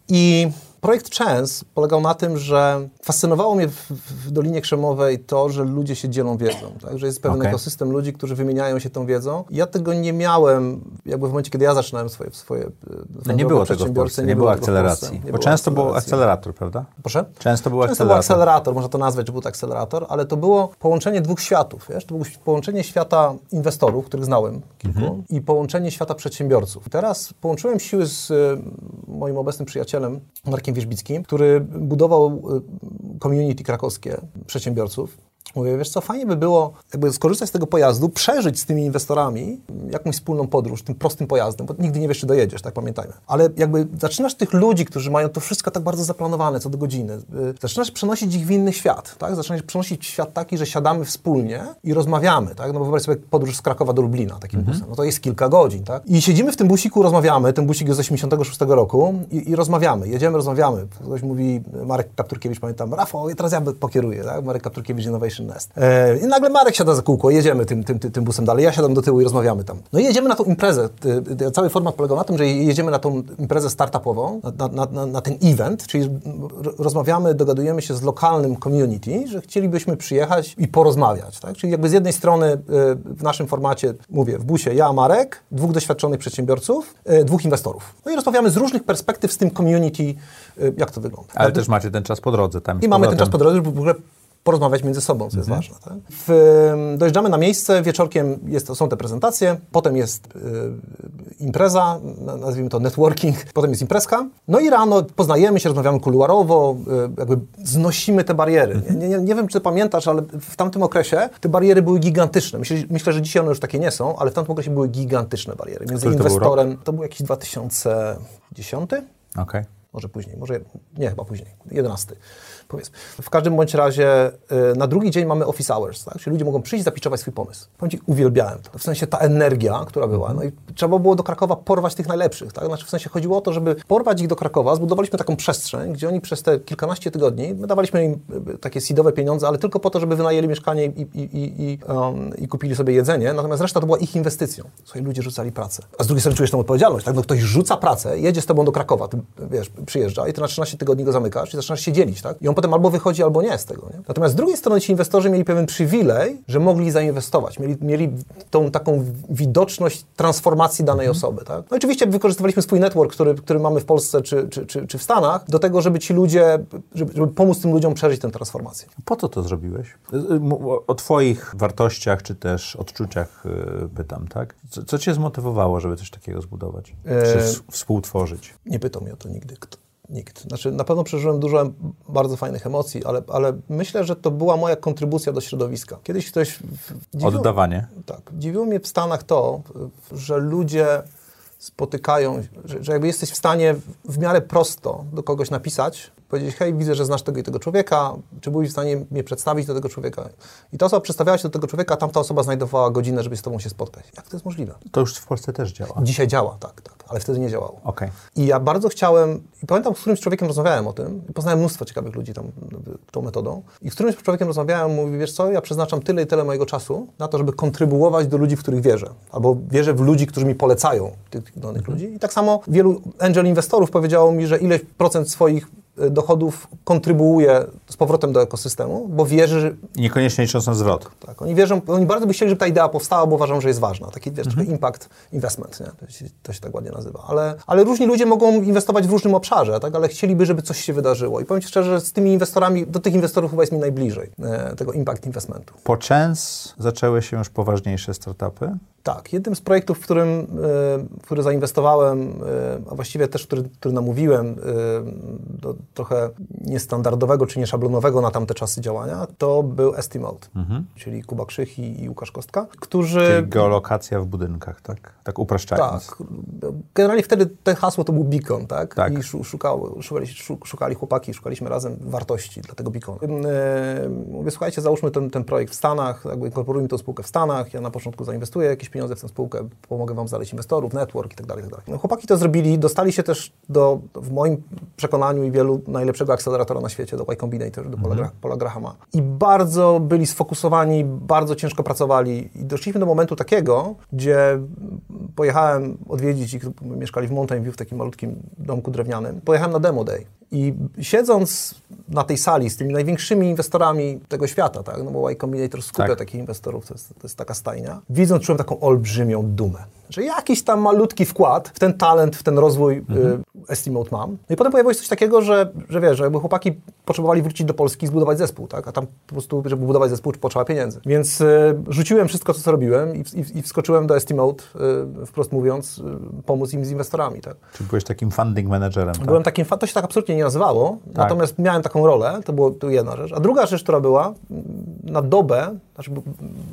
I Projekt Chance polegał na tym, że fascynowało mnie w, w Dolinie Krzemowej to, że ludzie się dzielą wiedzą, tak? że jest pewien Okej. ekosystem ludzi, którzy wymieniają się tą wiedzą. Ja tego nie miałem jakby w momencie, kiedy ja zaczynałem swoje, swoje No nie było tego w Polsce, nie było akceleracji. Bo często był akcelerator, prawda? Proszę? Często był Często był akcelerator. akcelerator, można to nazwać, że był to akcelerator, ale to było połączenie dwóch światów. Wiesz? To było połączenie świata inwestorów, których znałem kilku, Mhm. i połączenie świata przedsiębiorców. Teraz połączyłem siły z y, moim obecnym przyjacielem, Markiem Wierzbickim, który budował y, community krakowskie przedsiębiorców. Mówię, wiesz co, fajnie by było jakby skorzystać z tego pojazdu, przeżyć z tymi inwestorami jakąś wspólną podróż, tym prostym pojazdem, bo nigdy nie wiesz, czy dojedziesz, tak pamiętajmy. Ale jakby zaczynasz tych ludzi, którzy mają to wszystko tak bardzo zaplanowane co do godziny, y, zaczynasz przenosić ich w inny świat, tak? Zaczynasz przenosić świat taki, że siadamy wspólnie i rozmawiamy, tak? No bo wyobraź sobie podróż z Krakowa do Lublina takim busem, no to jest kilka godzin, tak? I siedzimy w tym busiku, rozmawiamy, ten busik jest z 86 roku i, i rozmawiamy, jedziemy, rozmawiamy. Ktoś mówi, Marek Kapturkiewicz, pamiętam, Rafał, teraz ja pokieruję, tak? Marek Kapturkiewicz, Innovation Nest. E, I nagle Marek siada za kółko, jedziemy tym, tym, tym, busem dalej, ja siadam do tyłu i rozmawiamy tam. No i jedziemy na tą imprezę. Y, y, Cały format polegał na tym, że jedziemy na tą imprezę startupową, na, na, na, na ten event, czyli rozmawiamy, dogadujemy się z lokalnym community, że chcielibyśmy przyjechać i porozmawiać. Tak? Czyli jakby z jednej strony w naszym formacie, mówię, w busie ja, Marek, dwóch doświadczonych przedsiębiorców, dwóch inwestorów. No i rozmawiamy z różnych perspektyw z tym community, jak to wygląda. Ale też macie ten czas po drodze. Tam I mamy ten czas po drodze, żeby w ogóle porozmawiać między sobą, co jest ważne. Tak? W, dojeżdżamy na miejsce, wieczorkiem jest, są te prezentacje, potem jest y, impreza, na- nazwijmy to networking, potem jest imprezka. No i rano poznajemy się, rozmawiamy kuluarowo, y, jakby znosimy te bariery. Nie, nie, nie, nie wiem, czy pamiętasz, ale w tamtym okresie te bariery były gigantyczne. Myślę, myślę, że dzisiaj one już takie nie są, ale w tamtym okresie były gigantyczne bariery. Między Który to był inwestorem, to był jakiś 2010? Okej. może później, może nie, chyba później, 11. Powiedzmy. W każdym bądź razie y, na drugi dzień mamy office hours, tak? czyli ludzie mogą przyjść zapiczować swój pomysł. Powiem uwielbiałem to. W sensie ta energia, która była. No i trzeba było do Krakowa porwać tych najlepszych. Tak? Znaczy w sensie chodziło o to, żeby porwać ich do Krakowa. Zbudowaliśmy taką przestrzeń, gdzie oni przez te kilkanaście tygodni, my dawaliśmy im y, takie seedowe pieniądze, ale tylko po to, żeby wynajęli mieszkanie i, i, i, i, um, i kupili sobie jedzenie, natomiast reszta to była ich inwestycją. Słuchaj, ludzie rzucali pracę. A z drugiej strony czujesz tą odpowiedzialność, tak? No ktoś rzuca pracę, jedzie z tobą do Krakowa, ty, wiesz, przyjeżdża i ty na 13 tygodni go zamykasz i zaczynasz się dzielić, tak? I on potem albo wychodzi, albo nie z tego, nie? Natomiast z drugiej strony ci inwestorzy mieli pewien przywilej, że mogli zainwestować, mieli, mieli tą taką widoczność transformacji danej osoby, tak? No oczywiście wykorzystywaliśmy swój network, który, który mamy w Polsce czy, czy, czy, czy w Stanach, do tego, żeby ci ludzie, żeby, żeby pomóc tym ludziom przeżyć tę transformację. Po co to zrobiłeś? Y, y, O, Twoich wartościach, czy też odczuciach y, pytam, tak? Co, co Cię zmotywowało, żeby coś takiego zbudować? E, Czy s- współtworzyć? Nie pytał mnie o to nigdy. Kto, nikt. Znaczy, na pewno przeżyłem dużo bardzo fajnych emocji, ale, ale myślę, że to była moja kontrybucja do środowiska. Kiedyś ktoś... dziwiło- Oddawanie. Tak. Dziwiło mnie w Stanach to, że ludzie spotykają, że, że jakby jesteś w stanie w miarę prosto do kogoś napisać, powiedzieć, hej, widzę, że znasz tego i tego człowieka, czy byłeś w stanie mnie przedstawić do tego człowieka? I ta osoba przedstawiała się do tego człowieka, a tamta osoba znajdowała godzinę, żeby z tobą się spotkać. Jak to jest możliwe? To już w Polsce też działa. Dzisiaj działa, tak, tak, ale wtedy nie działało. Okej. I ja bardzo chciałem, i pamiętam, z którymś człowiekiem rozmawiałem o tym, i poznałem mnóstwo ciekawych ludzi tam tą metodą, i z którymś człowiekiem rozmawiałem, mówi, wiesz co, ja przeznaczam tyle i tyle mojego czasu na to, żeby kontrybuować do ludzi, w których wierzę, albo wierzę w ludzi, którzy mi polecają tych danych ludzi. I tak samo wielu angel inwestorów powiedziało mi, że ileś procent swoich dochodów kontrybuuje z powrotem do ekosystemu, bo wierzy, że niekoniecznie licząc na zwrot. tak, oni wierzą, oni bardzo by chcieli, żeby ta idea powstała, bo uważam, że jest ważna. Taki wiesz, trochę impact investment, nie? To, się, to się tak ładnie nazywa. Ale, ale różni ludzie mogą inwestować w różnym obszarze, tak? ale chcieliby, żeby coś się wydarzyło. I powiem Ci szczerze, że z tymi inwestorami, do tych inwestorów chyba jest mi najbliżej e, tego impact investmentu. Po Chance zaczęły się już poważniejsze startupy. Tak, jednym z projektów, w którym, e, w który zainwestowałem, e, a właściwie też, który, który namówiłem e, do trochę niestandardowego czy nieszablonowego na tamte czasy działania, to był Estimate, czyli Kuba Krzych i, i Łukasz Kostka, którzy... Czyli geolokacja w budynkach, tak? Tak upraszczając. Tak. Generalnie wtedy te hasło to był beacon, tak? Tak. I szu- szukało, szukali, szu- szukali chłopaki, szukaliśmy razem wartości dla tego beaconu. Yy, mówię, słuchajcie, załóżmy ten, ten projekt w Stanach, jakby inkorporujmy tę spółkę w Stanach, ja na początku zainwestuję jakieś pieniądze w tę spółkę, pomogę wam znaleźć inwestorów, network i tak dalej, i tak dalej. No, chłopaki to zrobili, dostali się też do, w moim przekonaniu i wielu najlepszego akceleratora na świecie, do Y Combinator, do Paula, Gra- Paula Grahama. I bardzo byli sfokusowani, bardzo ciężko pracowali i doszliśmy do momentu takiego, gdzie pojechałem odwiedzić ich, mieszkali w Mountain View w takim malutkim domku drewnianym. Pojechałem na demo day i siedząc na tej sali z tymi największymi inwestorami tego świata, tak, no bo Y Combinator skupia tak. takich inwestorów, to jest, to jest taka stajnia, widząc, czułem taką olbrzymią dumę, że jakiś tam malutki wkład w ten talent, w ten rozwój mhm. y, Estimate mam. No i potem pojawiło się coś takiego, że, że wiesz, że jakby chłopaki potrzebowali wrócić do Polski i zbudować zespół, tak, a tam po prostu, żeby budować zespół, potrzeba pieniędzy. Więc y, rzuciłem wszystko, co robiłem i, i, i wskoczyłem do Estimate, y, wprost mówiąc, y, pomóc im z inwestorami, tak. Czy byłeś takim funding managerem, tak? Byłem takim, to się tak absolutnie nie nazywało, tak. natomiast miałem taką rolę, to była to jedna rzecz. A druga rzecz, która była, na dobę, znaczy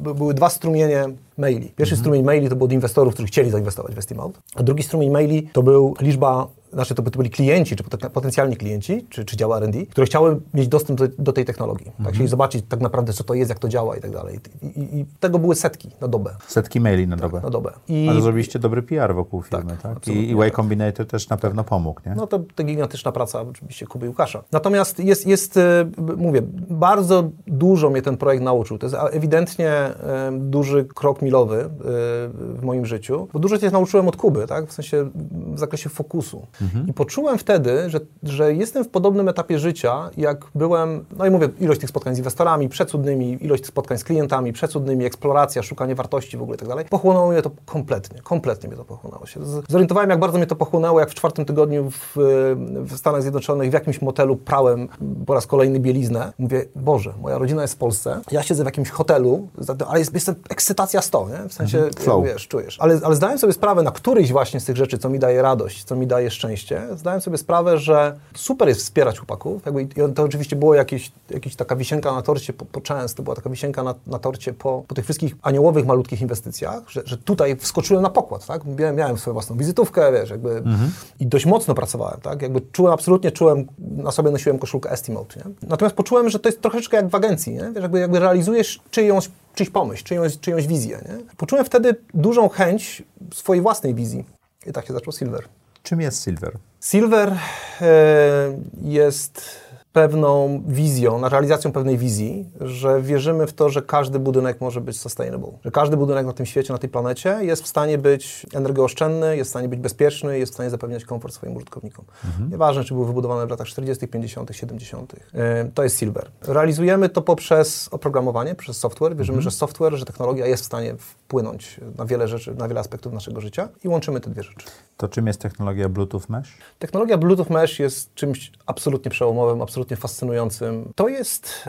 były dwa strumienie maili. Pierwszy mhm. strumień maili to był od inwestorów, którzy chcieli zainwestować w Estimate, a drugi strumień maili to był liczba znaczy to, by, to byli klienci, czy potencjalni klienci, czy, czy działa R&D, które chciały mieć dostęp do, do tej technologii. Tak, mhm. chcieli zobaczyć tak naprawdę, co to jest, jak to działa i tak dalej. I, i, I, tego były setki na dobę. Setki maili na tak, dobę. na dobę. I... Ale zrobiliście dobry PR wokół firmy, tak? tak? I, I Y Combinator też na pewno pomógł, nie? No to, to gigantyczna praca oczywiście Kuby i Łukasza. Natomiast jest, jest, e, mówię, bardzo dużo mnie ten projekt nauczył. To jest ewidentnie duży krok milowy e, w moim życiu, bo dużo się nauczyłem od Kuby, tak? W sensie w zakresie fokusu. Mhm. I poczułem wtedy, że, że jestem w podobnym etapie życia, jak byłem, no i mówię, ilość tych spotkań z inwestorami, przecudnymi, ilość tych spotkań z klientami, przecudnymi, eksploracja, szukanie wartości w ogóle i tak dalej. Pochłonęło mnie to kompletnie, kompletnie mnie to pochłonęło się. Zorientowałem, jak bardzo mnie to pochłonęło, jak w czwartym tygodniu w, w Stanach Zjednoczonych w jakimś motelu prałem po raz kolejny bieliznę. Mówię, Boże, moja rodzina jest w Polsce, ja siedzę w jakimś hotelu, ale jest, jest ekscytacja 100, nie? W sensie, mhm. wiesz, czujesz. Ale, ale zdałem sobie sprawę na któryś właśnie z tych rzeczy, co mi daje radość, co mi daje szczęście, zdałem sobie sprawę, że super jest wspierać chłopaków. Jakby, to oczywiście było jakieś, jakieś taka wisienka na torcie po, po często, była taka wisienka na, na torcie po, po tych wszystkich aniołowych, malutkich inwestycjach, że, że tutaj wskoczyłem na pokład, tak? Miałem, miałem swoją własną wizytówkę, wiesz, jakby mhm. i dość mocno pracowałem, tak? Jakby czułem, absolutnie czułem, na sobie nosiłem koszulkę Estimate, nie? Natomiast poczułem, że to jest troszeczkę jak w agencji, nie? Wiesz, jakby, jakby realizujesz czyjąś czyjś pomysł, czyjąś, czyjąś wizję. Nie? Poczułem wtedy dużą chęć swojej własnej wizji. I tak się zaczął Silver. Czym jest Silver? Silver e, jest pewną wizją, na realizacją pewnej wizji, że wierzymy w to, że każdy budynek może być sustainable. Że każdy budynek na tym świecie, na tej planecie jest w stanie być energooszczędny, jest w stanie być bezpieczny, jest w stanie zapewniać komfort swoim użytkownikom. Mhm. Nieważne, czy był wybudowany w latach 40., 50., 70. To jest Silver. Realizujemy to poprzez oprogramowanie, przez software. Wierzymy, mhm. że software, że technologia jest w stanie wpłynąć na wiele rzeczy, na wiele aspektów naszego życia i łączymy te dwie rzeczy. To czym jest technologia Bluetooth Mesh? Technologia Bluetooth Mesh jest czymś absolutnie przełomowym, absolutnie fascynującym. To jest,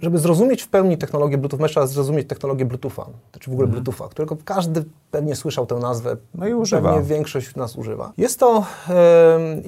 żeby zrozumieć w pełni technologię Bluetooth Mesh, trzeba zrozumieć technologię Bluetootha, czy w ogóle mm. Bluetootha, którego każdy pewnie słyszał tę nazwę. No i używa. Pewnie większość nas używa. Jest to e,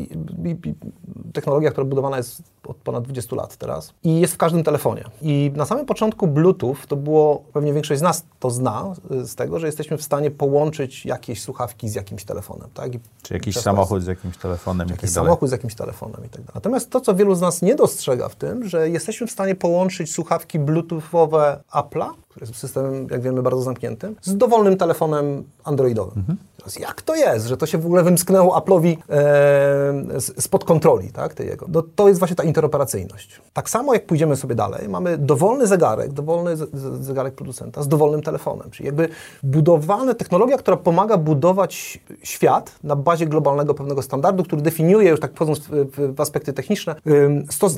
technologia, która budowana jest od ponad 20 lat teraz i jest w każdym telefonie. I na samym początku Bluetooth to było, pewnie większość z nas to zna, z tego, że jesteśmy w stanie połączyć jakieś słuchawki z jakimś telefonem. Tak? I czy jakiś samochód z jakimś telefonem. Jakiś samochód z jakimś telefonem i tak dalej. Natomiast to, co wielu z nas nie dostrzega w tym, że jesteśmy w stanie połączyć słuchawki bluetoothowe Apple'a, który jest systemem, jak wiemy, bardzo zamkniętym, z dowolnym telefonem androidowym. Mhm. Teraz jak to jest, że to się w ogóle wymsknęło Apple'owi e, spod kontroli, tak, tej jego? No, to jest właśnie ta interoperacyjność. Tak samo jak pójdziemy sobie dalej, mamy dowolny zegarek, dowolny zegarek producenta z dowolnym telefonem, czyli jakby budowana technologia, która pomaga budować świat na bazie globalnego pewnego standardu, który definiuje, już tak wchodząc w, w aspekty techniczne,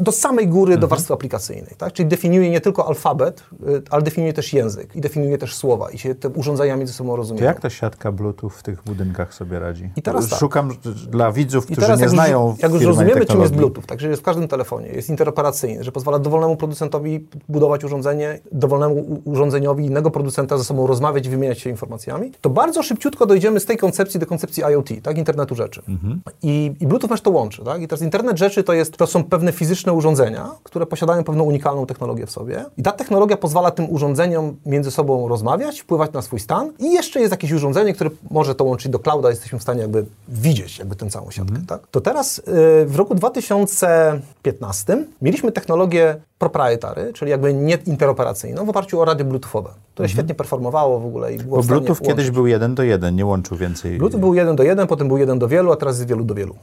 do samej góry mhm. do warstwy aplikacyjnej, tak? Czyli definiuje nie tylko alfabet, y, ale definiuje też język i definiuje też słowa i się te urządzenia między sobą rozumieją. To jak ta siatka Bluetooth w tych budynkach sobie radzi? I teraz tak. Szukam dla widzów, którzy teraz, nie znają już, Jak już rozumiemy, czym jest Bluetooth, także jest w każdym telefonie, jest interoperacyjny, że pozwala dowolnemu producentowi budować urządzenie, dowolnemu urządzeniowi innego producenta ze sobą rozmawiać i wymieniać się informacjami, to bardzo szybciutko dojdziemy z tej koncepcji do koncepcji IoT, tak, internetu rzeczy. Mhm. I, I Bluetooth też to łączy, tak? I teraz internet rzeczy to, jest, to są pewne fizyczne urządzenia, które posiadają pewną unikalną technologię w sobie i ta technologia pozwala tym urządzeniom między sobą rozmawiać, wpływać na swój stan i jeszcze jest jakieś urządzenie, które może to łączyć do clouda, jesteśmy w stanie jakby widzieć jakby tę całą siatkę, mhm. tak? To teraz y, w roku 2015 mieliśmy technologię proprietary, czyli jakby nie interoperacyjną, w oparciu o radio bluetoothowe, które świetnie performowało w ogóle i było Bo w Bluetooth kiedyś łączyć. był jeden do jeden, nie łączył więcej. Bluetooth był jeden do jeden, potem był jeden do wielu, a teraz jest wielu do wielu.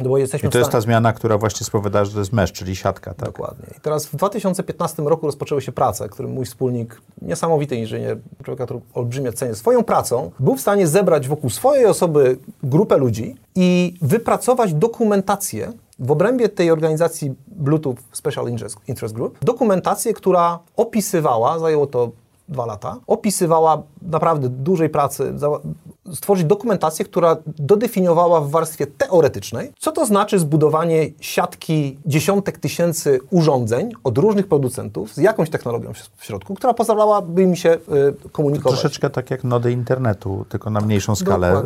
No bo jesteśmy I to jest ta zmiana, która właśnie spowodowała, że to jest mesh, czyli siatka, tak? Dokładnie. I teraz w 2015 roku rozpoczęły się prace, którym mój wspólnik, niesamowity inżynier, człowieka, który olbrzymie cenię, swoją pracą, był w stanie zebrać wokół swojej osoby grupę ludzi i wypracować dokumentację w obrębie tej organizacji Bluetooth Special Interest- Group, dokumentację, która opisywała, zajęło to dwa lata, opisywała naprawdę dużej pracy, stworzyć dokumentację, która dodefiniowała w warstwie teoretycznej, co to znaczy zbudowanie siatki dziesiątek tysięcy urządzeń od różnych producentów z jakąś technologią w środku, która pozwalałaby im się y, komunikować. Troszeczkę tak jak nody internetu, tylko na mniejszą skalę y,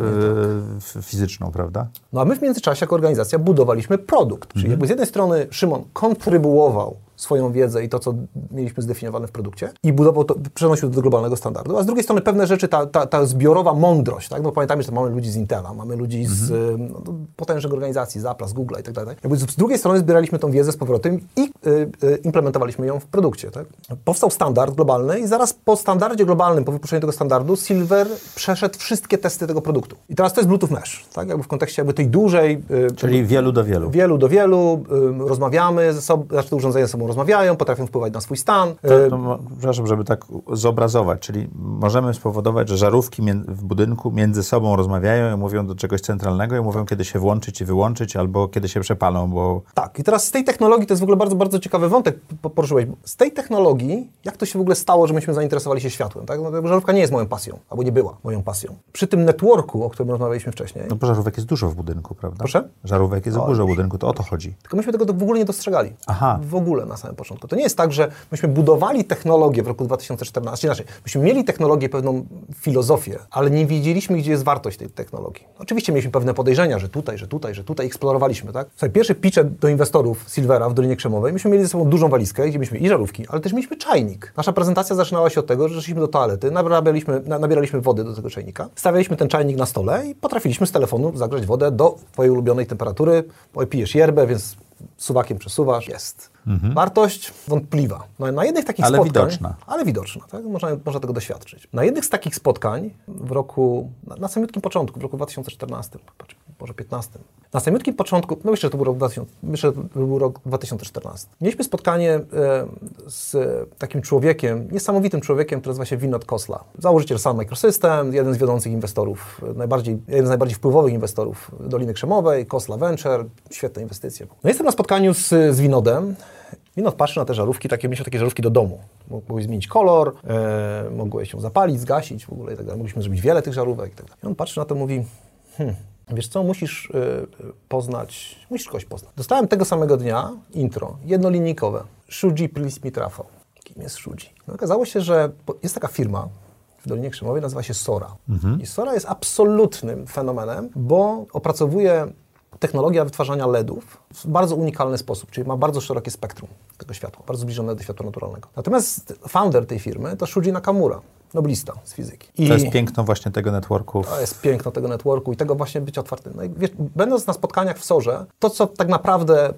f- fizyczną, prawda? No a my w międzyczasie jako organizacja budowaliśmy produkt. Czyli jakby z jednej strony Szymon kontrybuował swoją wiedzę i to, co mieliśmy zdefiniowane w produkcie i budował to, przenosił do globalnego standardu, a z drugiej strony pewne rzeczy, ta, ta, ta zbiorowa mądrość, tak? No pamiętajmy, że mamy ludzi z Intela, mamy ludzi z y, no, potężnych organizacji, z Apple'a, z Google'a i tak dalej. Jakby z, drugiej strony zbieraliśmy tą wiedzę z powrotem i y, y, implementowaliśmy ją w produkcie, tak? Powstał standard globalny i zaraz po standardzie globalnym, po wypuszczeniu tego standardu, Silver przeszedł wszystkie testy tego produktu. I teraz to jest Bluetooth Mesh, tak? Jakby w kontekście jakby tej dużej y, Czyli wielu do wielu. wielu do wielu, ym, rozmawiamy ze sobą, znaczy te urządzenia ze sobą rozmawiają, potrafią wpływać na swój stan. Mo- przepraszam, żeby tak zobrazować, czyli możemy spowodować, że żarówki w budynku między sobą rozmawiają i mówią do czegoś centralnego i mówią, kiedy się włączyć i wyłączyć, albo kiedy się przepalą, bo Tak, i teraz z tej technologii, to jest w ogóle bardzo, bardzo ciekawy wątek po- poruszyłeś. Z tej technologii, jak to się w ogóle stało, że myśmy zainteresowali się światłem, tak? No, żarówka nie jest moją pasją, albo nie była moją pasją. Przy tym networku, o którym rozmawialiśmy wcześniej, no bo żarówek jest dużo w budynku, prawda? Proszę? Żarówek jest dużo w budynku, to o to chodzi. Tylko myśmy tego w ogóle nie dostrzegali. Aha. W ogóle na samym początku. To nie jest tak, że myśmy budowali technologię w roku 2014, inaczej, myśmy mieli technologię, pewną filozofię, ale nie wiedzieliśmy, gdzie jest wartość tej technologii. Oczywiście mieliśmy pewne podejrzenia, że tutaj, że tutaj, że tutaj eksplorowaliśmy, tak? Słuchaj, pierwszy pitch do inwestorów Silvera w Dolinie Krzemowej, myśmy mieli ze sobą dużą walizkę, gdzie mieliśmy i żarówki, ale też mieliśmy czajnik. Nasza prezentacja zaczynała się od tego, że szliśmy do toalety, nabieraliśmy, na- nabieraliśmy wody do tego czajnika, stawialiśmy ten czajnik na stole i potrafiliśmy z telefonu zagrzać wodę do twojej ulubionej temperatury. Pijesz yerbę, więc suwakiem przesuwasz, jest. Wartość wątpliwa. No, na jednych takich Ale spotkań, widoczna. Ale widoczna, tak? Można, można tego doświadczyć. Na jednych z takich spotkań w roku, na, na samiutkim początku, w roku 2014, patrz, może 15, na samiutkim początku, no myślę, że to był rok, 2000, myślę, że to był rok 2014, mieliśmy spotkanie e, z takim człowiekiem, niesamowitym człowiekiem, który nazywa się Vinod Kosla. Założyciel Sun Microsystem, jeden z wiodących inwestorów, najbardziej, jeden z najbardziej wpływowych inwestorów Doliny Krzemowej, Kosla Venture, świetne inwestycje. No jestem na spotkaniu z, z Winodem, Winod patrzy na te żarówki, takie, myślę, takie żarówki do domu. Mogłeś zmienić kolor, e, mogłeś ją zapalić, zgasić w ogóle i tak dalej. Mogliśmy zrobić wiele tych żarówek i tak dalej. I on patrzy na to i mówi, hmm, wiesz co, musisz e, poznać, musisz kogoś poznać. Dostałem tego samego dnia intro, jednolinijkowe. Shuji, please meet Rafał. Kim jest Shuji? No, okazało się, że jest taka firma, w Dolinie Krzemowej nazywa się Sora. I Sora jest absolutnym fenomenem, bo opracowuje technologia wytwarzania LEDów w bardzo unikalny sposób, czyli ma bardzo szerokie spektrum tego światła, bardzo zbliżone do światła naturalnego. Natomiast founder tej firmy to Shuji Nakamura, noblista z fizyki. I To jest piękno właśnie tego networku. to jest piękno tego networku i tego właśnie być otwartym. No wiesz, będąc na spotkaniach w Sorze, to co tak naprawdę y,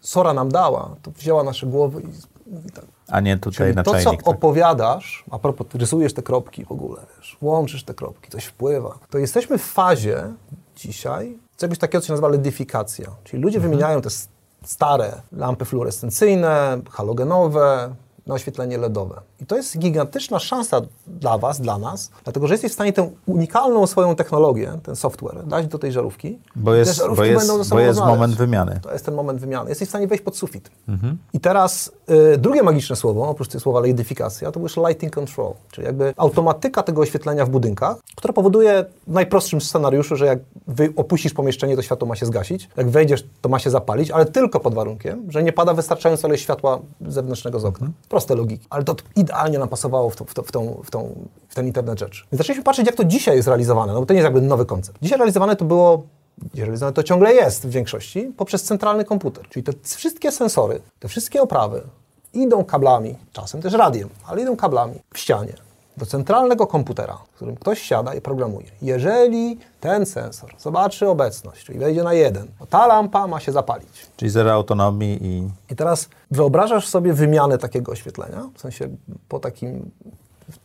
Sora nam dała, to wzięła nasze głowy i mówi tak, A nie tutaj Czyli na to, co tak. opowiadasz, a propos, rysujesz te kropki w ogóle, wiesz, łączysz te kropki, coś wpływa, to jesteśmy w fazie dzisiaj czegoś takiego, co się nazywa ledyfikacja. Czyli ludzie Mhm. wymieniają te stare lampy fluorescencyjne, halogenowe, na oświetlenie LEDowe. I to jest gigantyczna szansa dla Was, dla nas, dlatego że jesteś w stanie tę unikalną swoją technologię, ten software, dać do tej żarówki. Bo jest, żarówki bo jest, bo jest moment wymiany. To jest ten moment wymiany. Jesteś w stanie wejść pod sufit. Mhm. I teraz y, drugie magiczne słowo, oprócz tego słowa lightyfikacja, to już lighting control, czyli jakby automatyka tego oświetlenia w budynkach, która powoduje w najprostszym scenariuszu, że jak wy opuścisz pomieszczenie, to światło ma się zgasić, jak wejdziesz, to ma się zapalić, ale tylko pod warunkiem, że nie pada wystarczająco ilość światła zewnętrznego z okna. Proste logiki. Ale to idealnie nam pasowało w, to, w, to, w, tą, w, tą, w ten internet rzeczy. Więc zaczęliśmy patrzeć, jak to dzisiaj jest realizowane, no bo to nie jest jakby nowy koncept. Dzisiaj realizowane to było realizowane to ciągle jest w większości poprzez centralny komputer. Czyli te wszystkie sensory, te wszystkie oprawy idą kablami, czasem też radiem, ale idą kablami w ścianie. Do centralnego komputera, w którym ktoś siada i programuje. Jeżeli ten sensor zobaczy obecność, czyli wejdzie na jeden, to ta lampa ma się zapalić. Czyli zero autonomii i... I teraz wyobrażasz sobie wymianę takiego oświetlenia, w sensie po takim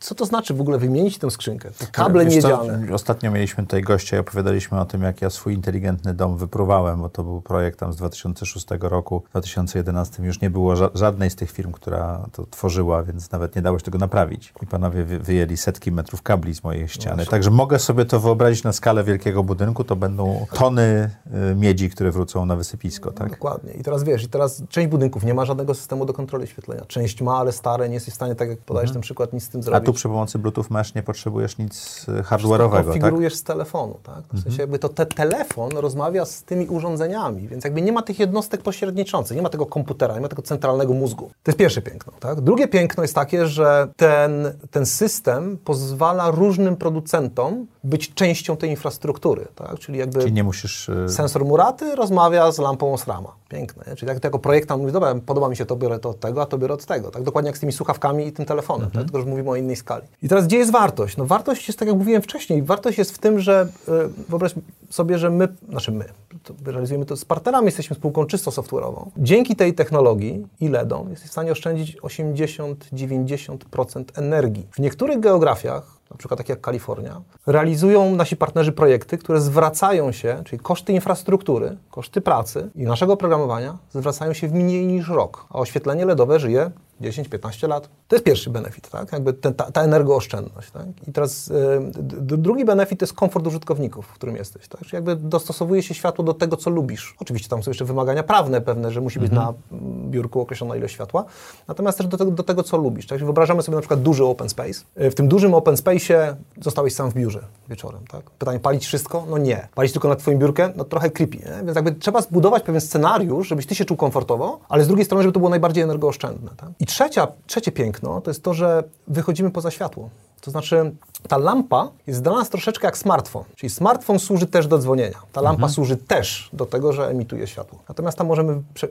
co to znaczy w ogóle wymienić tę skrzynkę? Te kable Wiesz co, miedziane. Ostatnio mieliśmy tutaj gościa i opowiadaliśmy o tym, jak ja swój inteligentny dom wyprówałem, bo to był projekt tam z 2006 roku. W 2011 już nie było ża- żadnej z tych firm, która to tworzyła, więc nawet nie dało się tego naprawić. I panowie wy- wyjęli setki metrów kabli z mojej ściany. Także mogę sobie to wyobrazić na skalę wielkiego budynku. To będą tony y, miedzi, które wrócą na wysypisko, tak? Dokładnie. I teraz wiesz, i teraz część budynków nie ma żadnego systemu do kontroli oświetlenia. Część ma, ale stare, nie jesteś w stanie, tak jak podajesz ten przykład, nic z tym Mhm. A zrobić. tu przy pomocy Bluetooth Mesh nie potrzebujesz nic y, hardware'owego, tak? konfigurujesz z telefonu, tak? W sensie jakby to te telefon rozmawia z tymi urządzeniami, więc jakby nie ma tych jednostek pośredniczących, nie ma tego komputera, nie ma tego centralnego mózgu. To jest pierwsze piękno, tak? Drugie piękno jest takie, że ten, ten system pozwala różnym producentom być częścią tej infrastruktury, tak? Czyli jakby Czyli nie musisz... y, sensor Muraty rozmawia z lampą Osrama. Piękne. Nie? Czyli jak to jako projektant mówisz, dobra, podoba mi się to, biorę to od tego, a to biorę od tego. Tak dokładnie jak z tymi słuchawkami i tym telefonem, tak? tylko że mówimy o innej skali. I teraz gdzie jest wartość? No wartość jest, tak jak mówiłem wcześniej, wartość jest w tym, że y, wyobraź sobie, że my, znaczy my, to realizujemy to z partnerami, jesteśmy spółką czysto software'ową. Dzięki tej technologii i LEDom jesteś w stanie oszczędzić 80-90% energii. W niektórych geografiach na przykład takie jak Kalifornia, realizują nasi partnerzy projekty, które zwracają się, czyli koszty infrastruktury, koszty pracy i naszego oprogramowania zwracają się w mniej niż rok, a oświetlenie LEDowe żyje 10-15 lat. To jest pierwszy benefit, tak? Jakby ten, ta, ta energooszczędność. Tak? I teraz y, d- drugi benefit to jest komfort użytkowników, w którym jesteś. Tak? Czyli jakby dostosowuje się światło do tego, co lubisz. Oczywiście tam są jeszcze wymagania prawne pewne, że musi być na mm, biurku określona ilość światła, natomiast też do tego, do tego co lubisz. Tak? Wyobrażamy sobie na przykład duży open space. Y, W tym dużym open space'ie zostałeś sam w biurze wieczorem. Tak? Pytanie, palić wszystko? No nie. Palić tylko na twoim biurkę? No trochę creepy. Nie? Więc jakby trzeba zbudować pewien scenariusz, żebyś ty się czuł komfortowo, ale z drugiej strony, żeby to było najbardziej energooszczędne. Tak? I trzecia, trzecie piękno to jest to, że wychodzimy poza światło. To znaczy, ta lampa jest dla nas troszeczkę jak smartfon. Czyli smartfon służy też do dzwonienia. Ta lampa służy też do tego, że emituje światło. Natomiast tam możemy prze,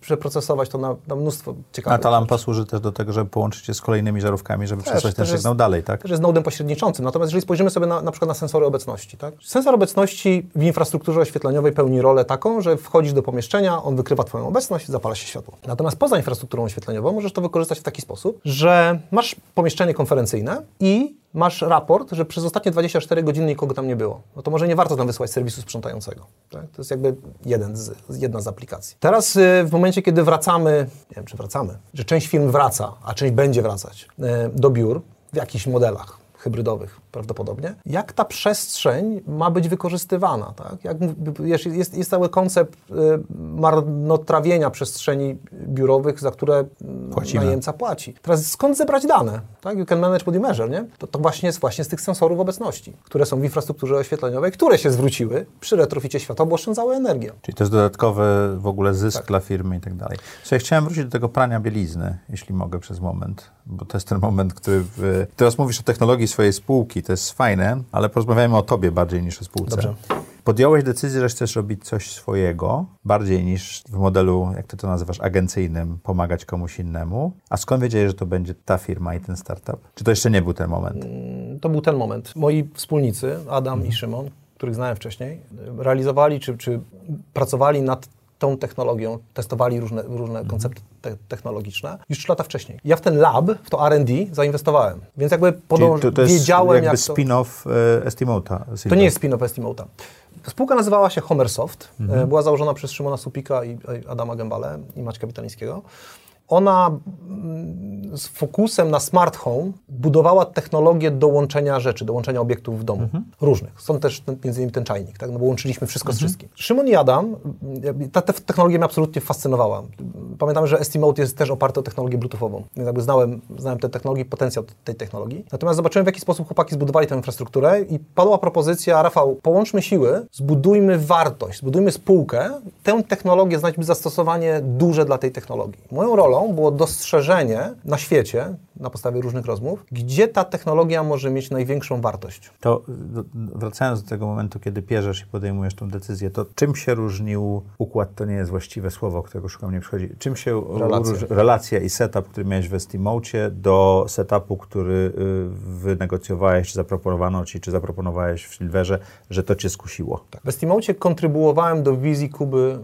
przeprocesować to na, na mnóstwo ciekawych A ta lampa rzeczy. służy też do tego, żeby połączyć się z kolejnymi żarówkami, żeby przesłać ten też jest- sygnał dalej, tak? Też jest nodem pośredniczącym. Natomiast jeżeli spojrzymy sobie na, na przykład na sensory obecności, tak? Sensor obecności w infrastrukturze oświetleniowej pełni rolę taką, że wchodzisz do pomieszczenia, on wykrywa Twoją obecność, zapala się światło. Natomiast poza infrastrukturą oświetleniową możesz to wykorzystać w taki sposób, że masz pomieszczenie konferencyjne i masz raport, że przez ostatnie 24 godziny nikogo tam nie było. No to może nie warto tam wysłać serwisu sprzątającego. Tak? To jest jakby jeden z, jedna z aplikacji. Teraz y, w momencie, kiedy wracamy, nie wiem czy wracamy, że część firm wraca, a część będzie wracać y, do biur w jakichś modelach hybrydowych prawdopodobnie, jak ta przestrzeń ma być wykorzystywana. Tak? Jak, jest, jest, cały koncept y, marnotrawienia przestrzeni biurowych, za które mm, Płacimy. najemca płaci. Teraz skąd zebrać dane? Tak? You can manage body measure, nie? To, to właśnie jest właśnie z tych sensorów obecności, które są w infrastrukturze oświetleniowej, które się zwróciły przy retroficie światła, bo oszczędzały energię. Czyli to jest dodatkowy w ogóle zysk Tak. dla firmy i tak dalej. Słuchaj, chciałem wrócić do tego prania bielizny, jeśli mogę przez moment, bo to jest ten moment, który... W... Teraz mówisz o technologii swojej spółki, to jest fajne, ale porozmawiajmy o tobie bardziej niż o spółce. Dobrze. Podjąłeś decyzję, że chcesz robić coś swojego, bardziej niż w modelu, jak ty to nazywasz, agencyjnym, pomagać komuś innemu. A skąd wiedziałeś, że to będzie ta firma i ten startup? Czy to jeszcze nie był ten moment? to był ten moment. Moi wspólnicy, Adam i Szymon, których znałem wcześniej, realizowali czy, czy pracowali nad tą technologią, testowali różne, różne koncepty te technologiczne już trzy lata wcześniej. Ja w ten lab, w to R&D zainwestowałem, więc jakby podąż, to, to jest wiedziałem, jakby jak to... spin-off e, Estimota. To nie jest spin-off Estimota. Spółka nazywała się Homersoft. Mhm. E, Była założona przez Szymona Supika i Adama Gębale i Maćka Witalińskiego. Ona mm, z fokusem na smart home budowała technologię dołączenia rzeczy, dołączenia obiektów w domu. Mhm. Różnych. Stąd też ten, między innymi ten czajnik, tak? no bo łączyliśmy wszystko z wszystkim. Szymon i Adam, mm, ta, ta technologia mnie absolutnie fascynowała. Pamiętam, że Estimote jest też oparty o technologię bluetoothową. Więc jakby znałem, znałem tę technologię, potencjał tej technologii. Natomiast zobaczyłem, w jaki sposób chłopaki zbudowali tę infrastrukturę i padła propozycja, Rafał, połączmy siły, zbudujmy wartość, zbudujmy spółkę, tę technologię, znajdźmy zastosowanie duże dla tej technologii. Moją rolą było dostrzeżenie na świecie na podstawie różnych rozmów, gdzie ta technologia może mieć największą wartość. To wracając do tego momentu, kiedy pierzesz i podejmujesz tę decyzję, to czym się różnił układ, to nie jest właściwe słowo, którego szukam, nie przychodzi, czym się relacja, róż, relacja i setup, który miałeś w Estimocie do setupu, który y, wynegocjowałeś, czy zaproponowano ci, czy zaproponowałeś w Silverze, że to cię skusiło? Tak. W Estimocie kontrybuowałem do wizji Kuby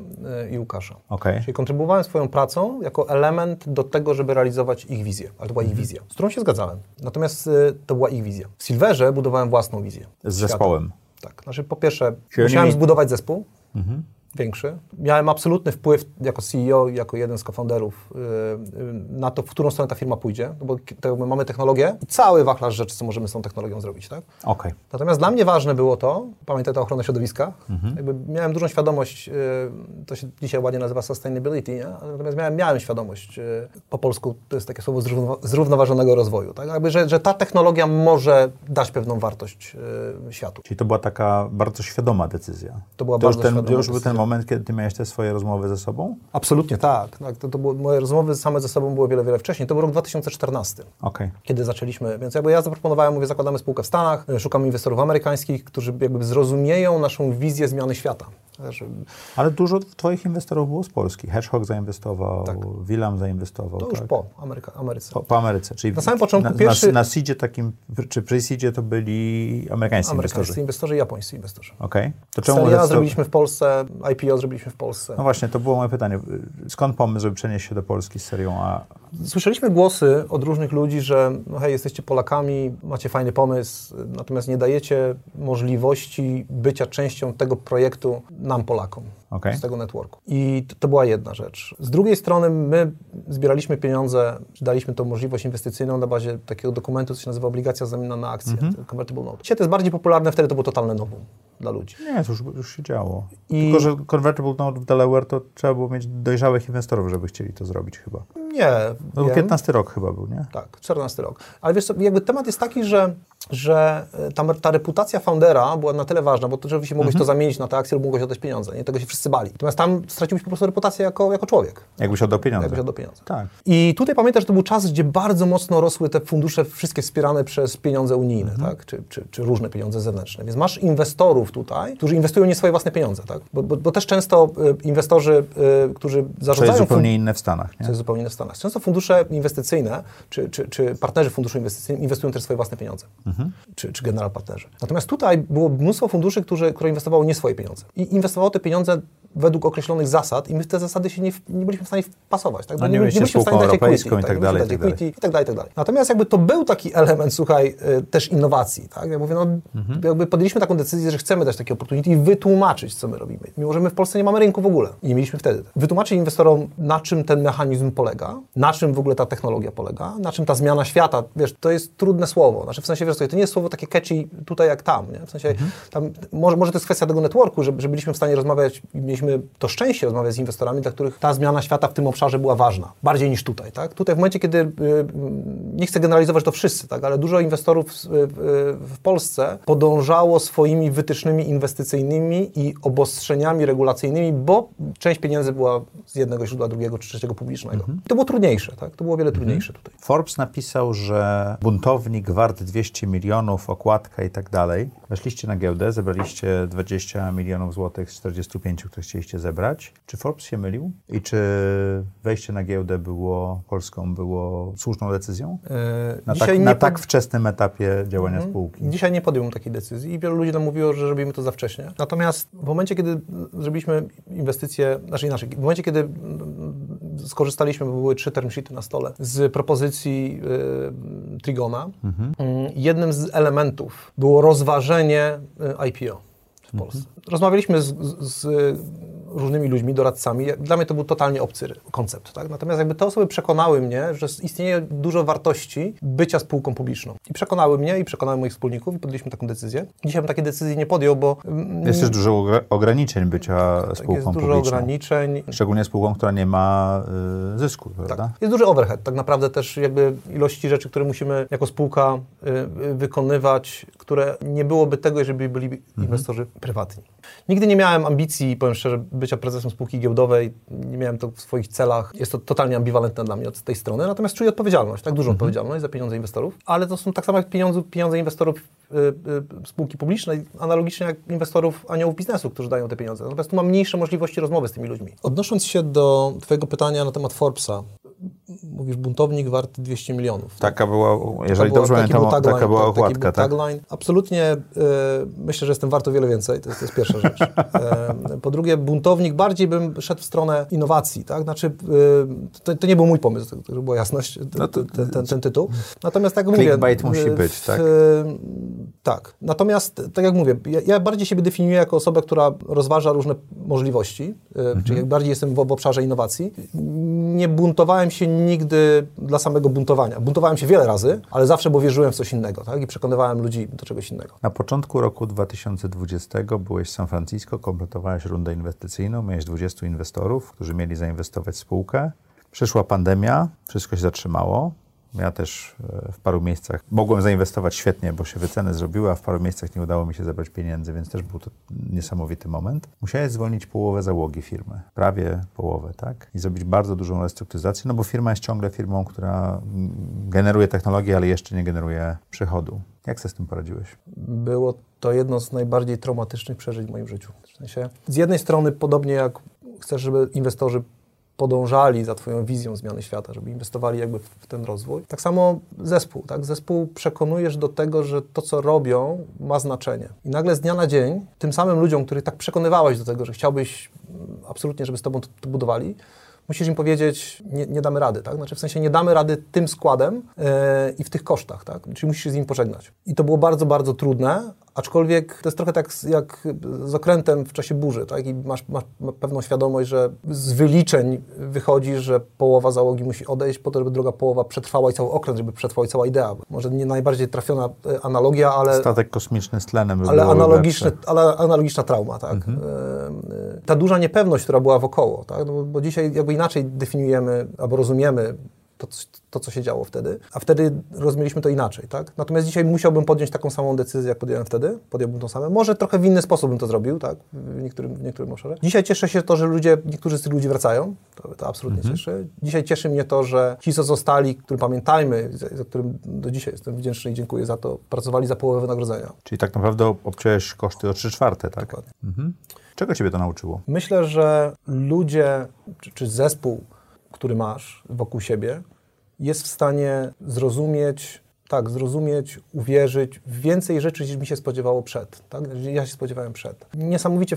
y, i Łukasza. Okay. Czyli kontrybuowałem swoją pracą jako element do tego, żeby realizować ich wizję. Ale to była ich mhm. Wizja, z którą się zgadzałem. Natomiast y, to była ich wizja. W Silverze budowałem własną wizję. Z zespołem. Tak. Znaczy, po pierwsze, Czyli musiałem zbudować zespół. Mhm większy. Miałem absolutny wpływ jako CEO, jako jeden z cofounderów yy, na to, w którą stronę ta firma pójdzie, no bo mamy technologię i cały wachlarz rzeczy, co możemy z tą technologią zrobić. Tak? Okay. Natomiast dla mnie ważne było to, pamiętaj ta ochrona środowiska, mhm. jakby miałem dużą świadomość, yy, to się dzisiaj ładnie nazywa sustainability, nie? natomiast miałem, miałem świadomość, po polsku to jest takie słowo zrównoważonego rozwoju, tak? jakby, że, że ta technologia może dać pewną wartość światu. Czyli to była taka bardzo świadoma decyzja. To była to bardzo ten, świadoma już był ten moment, kiedy ty miałeś te swoje rozmowy ze sobą? Absolutnie tak. tak to, to było, moje rozmowy same ze sobą były wiele, wiele wcześniej. To był rok 2014, okay. kiedy zaczęliśmy. Więc jakby ja zaproponowałem, mówię, zakładamy spółkę w Stanach, szukamy inwestorów amerykańskich, którzy jakby zrozumieją naszą wizję zmiany świata. Ale dużo twoich inwestorów było z Polski. Hedgehog zainwestował, tak. Willam zainwestował. To tak? już po Ameryka, Ameryce. Po, po, Ameryce, czyli na samym początku na, pierwszy... Na, na seedzie takim, czy pre-seedzie to byli amerykańscy, amerykańscy inwestorzy? inwestorzy i japońscy inwestorzy. Okej. Okay. To czemu Seria zrobiliśmy w Polsce, IPO zrobiliśmy w Polsce. No właśnie, to było moje pytanie. Skąd pomysł, żeby przenieść się do Polski z serią A? Słyszeliśmy głosy od różnych ludzi, że no hej, jesteście Polakami, macie fajny pomysł, natomiast nie dajecie możliwości bycia częścią tego projektu nam, Polakom okay. z tego networku. I to, to, była jedna rzecz. Z drugiej strony my zbieraliśmy pieniądze, daliśmy tą możliwość inwestycyjną na bazie takiego dokumentu, co się nazywa obligacja zamienna na akcję, mm -hmm. convertible note. Dzisiaj to jest bardziej popularne, wtedy to było totalne nowum dla ludzi. Nie, to już, już się działo. I... Tylko, że convertible note w Delaware to trzeba było mieć dojrzałych inwestorów, żeby chcieli to zrobić chyba. Nie. No, 15 rok chyba był, nie? Tak, 14 rok. Ale wiesz co, jakby temat jest taki, że że e, ta, ta, reputacja foundera była na tyle ważna, bo to rzeczywiście mogłeś mhm. to zamienić na te akcje lub mogłeś oddać pieniądze. Nie? Tego się wszyscy bali. Natomiast tam straciłeś po prostu reputację jako, jako człowiek. Jakbyś oddał pieniądze. Jakbyś oddał pieniądze. Tak. I tutaj pamiętasz, że to był czas, gdzie bardzo mocno rosły te fundusze, wszystkie wspierane przez pieniądze unijne, mhm. tak? Czy, czy, czy, różne pieniądze zewnętrzne. Więc masz inwestorów tutaj, którzy inwestują nie swoje własne pieniądze, tak? Bo, bo, bo też często y, inwestorzy, y, którzy zarządzają... To jest zupełnie inne w Stanach, nie? To jest zupełnie inne w Stanach. Często fundusze inwestycyjne, czy, czy, czy partnerzy funduszu inwestycyjnych inwestują też swoje własne pieniądze. Mhm. Czy, czy general partnerzy. Natomiast tutaj było mnóstwo funduszy, którzy, które inwestowało nie swoje pieniądze. I inwestowało te pieniądze według określonych zasad i my w te zasady się nie, nie byliśmy w stanie wpasować. Tak? No, nie, nie, byliśmy w stanie dać equity, tak, i tak dalej, tak dalej. I tak dalej, i tak dalej. Natomiast jakby to był taki element, słuchaj, y, też innowacji. Tak? Ja mówię, no, mhm. jakby podjęliśmy taką decyzję, że chcemy dać takie opportunity i wytłumaczyć, co my robimy. Mimo, że my w Polsce nie mamy rynku w ogóle. I nie mieliśmy wtedy. Wytłumaczyć inwestorom, na czym ten mechanizm polega, na czym w ogóle ta technologia polega, na czym ta zmiana świata, wiesz, to jest trudne słowo. Znaczy w sensie, wiesz, to nie jest słowo takie catchy tutaj jak tam, nie? W sensie, mhm. tam, może, może to jest kwestia tego networku, że, że byliśmy w stanie rozmawiać i mieliśmy to szczęście rozmawiać z inwestorami, dla których ta zmiana świata w tym obszarze była ważna, bardziej niż tutaj, tak? Tutaj w momencie, kiedy, y, nie chcę generalizować to wszyscy, tak? Ale dużo inwestorów w, w Polsce podążało swoimi wytycznymi inwestycyjnymi i obostrzeniami regulacyjnymi, bo część pieniędzy była z jednego źródła, drugiego czy trzeciego publicznego. Mhm. To było trudniejsze, tak? To było wiele trudniejsze mhm. tutaj. Forbes napisał, że buntownik wart 200 milionów, okładka i tak dalej. Weszliście na giełdę, zebraliście 20 milionów złotych z 45, które chcieliście zebrać. Czy Forbes się mylił? I czy wejście na giełdę było Polską było słuszną decyzją? Yy, na, tak, na tak, wczesnym etapie działania mhm. spółki. Dzisiaj nie podjąłem takiej decyzji i wielu ludzi nam mówiło, że robimy to za wcześnie. Natomiast w momencie, kiedy zrobiliśmy inwestycje, znaczy inaczej, w momencie, kiedy skorzystaliśmy, bo były trzy term sheety na stole, z propozycji y, Trigona, mhm. y, jednym z elementów było rozważenie y, IPO w Polsce. Mhm. Rozmawialiśmy z, z, z różnymi ludźmi, doradcami. Dla mnie to był totalnie obcy koncept. Tak? Natomiast jakby te osoby przekonały mnie, że istnieje dużo wartości bycia spółką publiczną. I przekonały mnie i przekonały moich wspólników i podjęliśmy taką decyzję. Dzisiaj bym takiej decyzji nie podjął, bo... Mm, jest też dużo ograniczeń bycia tak, spółką jest dużo publiczną. ograniczeń. Szczególnie spółką, która nie ma y, zysku, tak. prawda? Jest duży overhead. Tak naprawdę też jakby ilości rzeczy, które musimy jako spółka y, y, wykonywać, które nie byłoby tego, jeżeli byli mhm. inwestorzy prywatni. Nigdy nie miałem ambicji, powiem szczerze, bycia prezesem spółki giełdowej, nie miałem to w swoich celach. Jest to totalnie ambiwalentne dla mnie od tej strony, natomiast czuję odpowiedzialność, tak dużą mhm. odpowiedzialność za pieniądze inwestorów, ale to są tak samo jak pieniądze, pieniądze inwestorów y, y, spółki publicznej, analogicznie jak inwestorów aniołów biznesu, którzy dają te pieniądze. Natomiast tu mam mniejsze możliwości rozmowy z tymi ludźmi. Odnosząc się do Twojego pytania na temat Forbesa, mówisz buntownik warty 200 milionów. Taka była, jeżeli była, dobrze pamiętam, tagline, taka była tak, okładka, tak? Tagline. Absolutnie y, myślę, że jestem warto wiele więcej, to jest, to jest pierwsza rzecz. Y, *laughs* po drugie, buntownik, bardziej bym szedł w stronę innowacji, tak? Znaczy, y, to, to, nie był mój pomysł, żeby była jasność, no to, ten, ten, ten, tytuł. Natomiast tak jak mówię... Clickbait musi być, tak? tak. Natomiast, tak jak mówię, ja, ja, bardziej siebie definiuję jako osobę, która rozważa różne możliwości, mhm. czyli bardziej jestem w, w obszarze innowacji. Nie buntowałem się nigdy dla samego buntowania. Buntowałem się wiele razy, ale zawsze, bo wierzyłem w coś innego tak? i przekonywałem ludzi do czegoś innego. Na początku roku 2020 byłeś w San Francisco, kompletowałeś rundę inwestycyjną, miałeś 20 inwestorów, którzy mieli zainwestować w spółkę. Przyszła pandemia, wszystko się zatrzymało. Ja też e, w paru miejscach mogłem zainwestować świetnie, bo się wyceny zrobiły, a w paru miejscach nie udało mi się zebrać pieniędzy, więc też był to niesamowity moment. Musiałeś zwolnić połowę załogi firmy, prawie połowę, tak? I zrobić bardzo dużą restrukturyzację, no bo firma jest ciągle firmą, która generuje technologię, ale jeszcze nie generuje przychodu. Jak sobie z tym poradziłeś? Było to jedno z najbardziej traumatycznych przeżyć w moim życiu. W sensie, z jednej strony, podobnie jak chcesz, żeby inwestorzy podążali za Twoją wizją zmiany świata, żeby inwestowali jakby w ten rozwój. Tak samo zespół, tak? Zespół przekonujesz do tego, że to, co robią, ma znaczenie. I nagle z dnia na dzień tym samym ludziom, których tak przekonywałeś do tego, że chciałbyś mm, absolutnie, żeby z Tobą to, to budowali, musisz im powiedzieć, nie, nie, damy rady, tak? Znaczy w sensie nie damy rady tym składem yy, i w tych kosztach, tak? Czyli musisz się z nim pożegnać. I to było bardzo, bardzo trudne, Aczkolwiek to jest trochę tak jak z okrętem w czasie burzy, tak? I masz, masz pewną świadomość, że z wyliczeń wychodzi, że połowa załogi musi odejść po to, żeby druga połowa przetrwała i cały okręt, żeby przetrwała i cała idea. Może nie najbardziej trafiona e, analogia, ale... Statek kosmiczny z tlenem by ale, analogiczny, ale analogiczna trauma, tak? Mhm. E, ta duża niepewność, która była wokoło, tak? No, bo dzisiaj jakby inaczej definiujemy albo rozumiemy to, to, co się działo wtedy, a wtedy rozumieliśmy to inaczej, tak? Natomiast dzisiaj musiałbym podjąć taką samą decyzję, jak podjąłem wtedy, podjąłbym tą samą. Może trochę w inny sposób bym to zrobił, tak? W niektórym, w niektórym obszarze. Dzisiaj cieszę się to, że ludzie, niektórzy z tych ludzi wracają, to, to absolutnie mhm. cieszy. Dzisiaj cieszy mnie to, że ci, co zostali, którym pamiętajmy, za, za którym do dzisiaj jestem wdzięczny i dziękuję za to, pracowali za połowę wynagrodzenia. Czyli tak naprawdę obciąłeś koszty o 3 czwarte, tak? Dokładnie. Mhm. Czego Ciebie to nauczyło? Myślę, że ludzie, czy, czy zespół, który masz wokół siebie, jest w stanie zrozumieć, tak, zrozumieć, uwierzyć w więcej rzeczy, niż mi się spodziewało przed. Tak? Ja się spodziewałem przed. Niesamowicie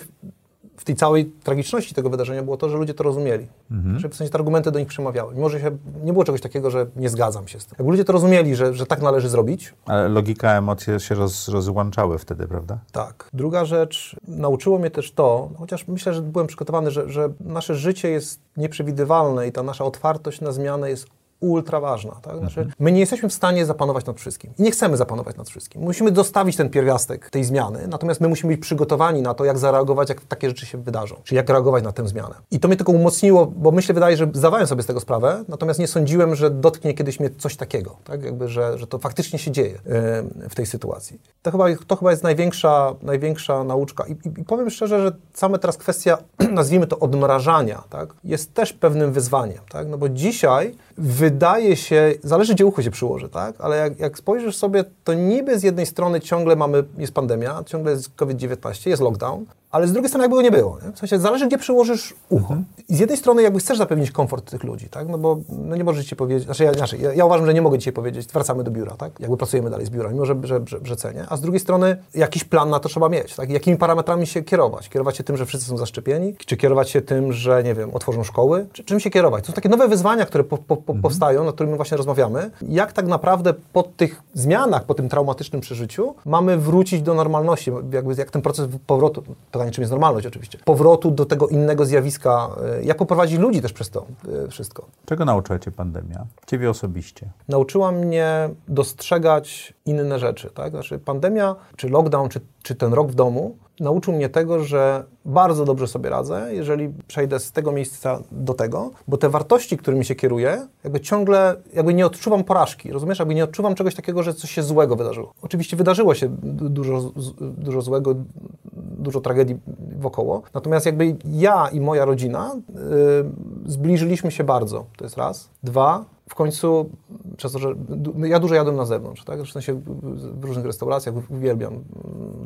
w tej całej tragiczności tego wydarzenia było to, że ludzie to rozumieli. Mhm. Że w sensie te argumenty do nich przemawiały. Mimo, że się, nie było czegoś takiego, że nie zgadzam się z tym. Jakby ludzie to rozumieli, że, że tak należy zrobić. Ale logika, emocje się roz, rozłączały wtedy, prawda? Tak. Druga rzecz, nauczyło mnie też to, chociaż myślę, że byłem przygotowany, że, że nasze życie jest nieprzewidywalne i ta nasza otwartość na zmianę jest ultra ważna. Tak? Znaczy, mhm. My nie jesteśmy w stanie zapanować nad wszystkim i nie chcemy zapanować nad wszystkim. Musimy dostawić ten pierwiastek tej zmiany, natomiast my musimy być przygotowani na to, jak zareagować, jak takie rzeczy się wydarzą, czyli jak reagować na tę zmianę. I to mnie tylko umocniło, bo myślę, wydaje, że zdawałem sobie z tego sprawę, natomiast nie sądziłem, że dotknie kiedyś mnie coś takiego, tak? Jakby, że, że to faktycznie się dzieje w tej sytuacji. To chyba, to chyba jest największa, największa nauczka. I, i, I, powiem szczerze, że sama teraz kwestia, *clears throat* nazwijmy to odmrażania, tak? jest też pewnym wyzwaniem, tak? no bo dzisiaj wydaje się, zależy gdzie ucho się przyłoży, tak? Ale jak, jak spojrzysz sobie, to niby z jednej strony ciągle mamy, jest pandemia, ciągle jest COVID-19, jest lockdown, ale z drugiej strony jakby go nie było. Nie? W sensie zależy, gdzie przyłożysz ucho. Mhm. I z jednej strony jakby chcesz zapewnić komfort tych ludzi, tak? No bo no nie możesz ci powiedzieć, znaczy ja, znaczy ja, ja, uważam, że nie mogę dzisiaj powiedzieć, wracamy do biura, tak? Jakby pracujemy dalej z biura, mimo że, że, że, że cenię. A z drugiej strony jakiś plan na to trzeba mieć, tak? Jakimi parametrami się kierować? Kierować się tym, że wszyscy są zaszczepieni? Czy kierować się tym, że, nie wiem, otworzą szkoły? Czy, czym się kierować? To są takie nowe wyzwania, które po, po, po mhm. powstają, nad którymi właśnie rozmawiamy. Jak tak naprawdę po tych zmianach, po tym traumatycznym przeżyciu mamy wrócić do normalności? Jakby jak ten proces powrotu, pytanie czym jest normalność oczywiście, oczywiście, powrotu do tego innego zjawiska, e, jak poprowadzić ludzi też przez to e, wszystko. Czego nauczyła Cię pandemia? Ciebie osobiście? Nauczyła mnie dostrzegać inne rzeczy, tak? Znaczy pandemia, czy lockdown, czy, czy ten rok w domu nauczył mnie tego, że bardzo dobrze sobie radzę, jeżeli przejdę z tego miejsca do tego, bo te wartości, którymi się kieruję, jakby ciągle, jakby nie odczuwam porażki, rozumiesz? Jakby nie odczuwam czegoś takiego, że coś się złego wydarzyło. Oczywiście wydarzyło się dużo, dużo złego, dużo tragedii wokoło. Natomiast jakby ja i moja rodzina y, zbliżyliśmy się bardzo, to jest raz. Dwa, w końcu, przez to, że ja dużo jadłem na zewnątrz, tak? w sensie w różnych restauracjach, uwielbiam mm,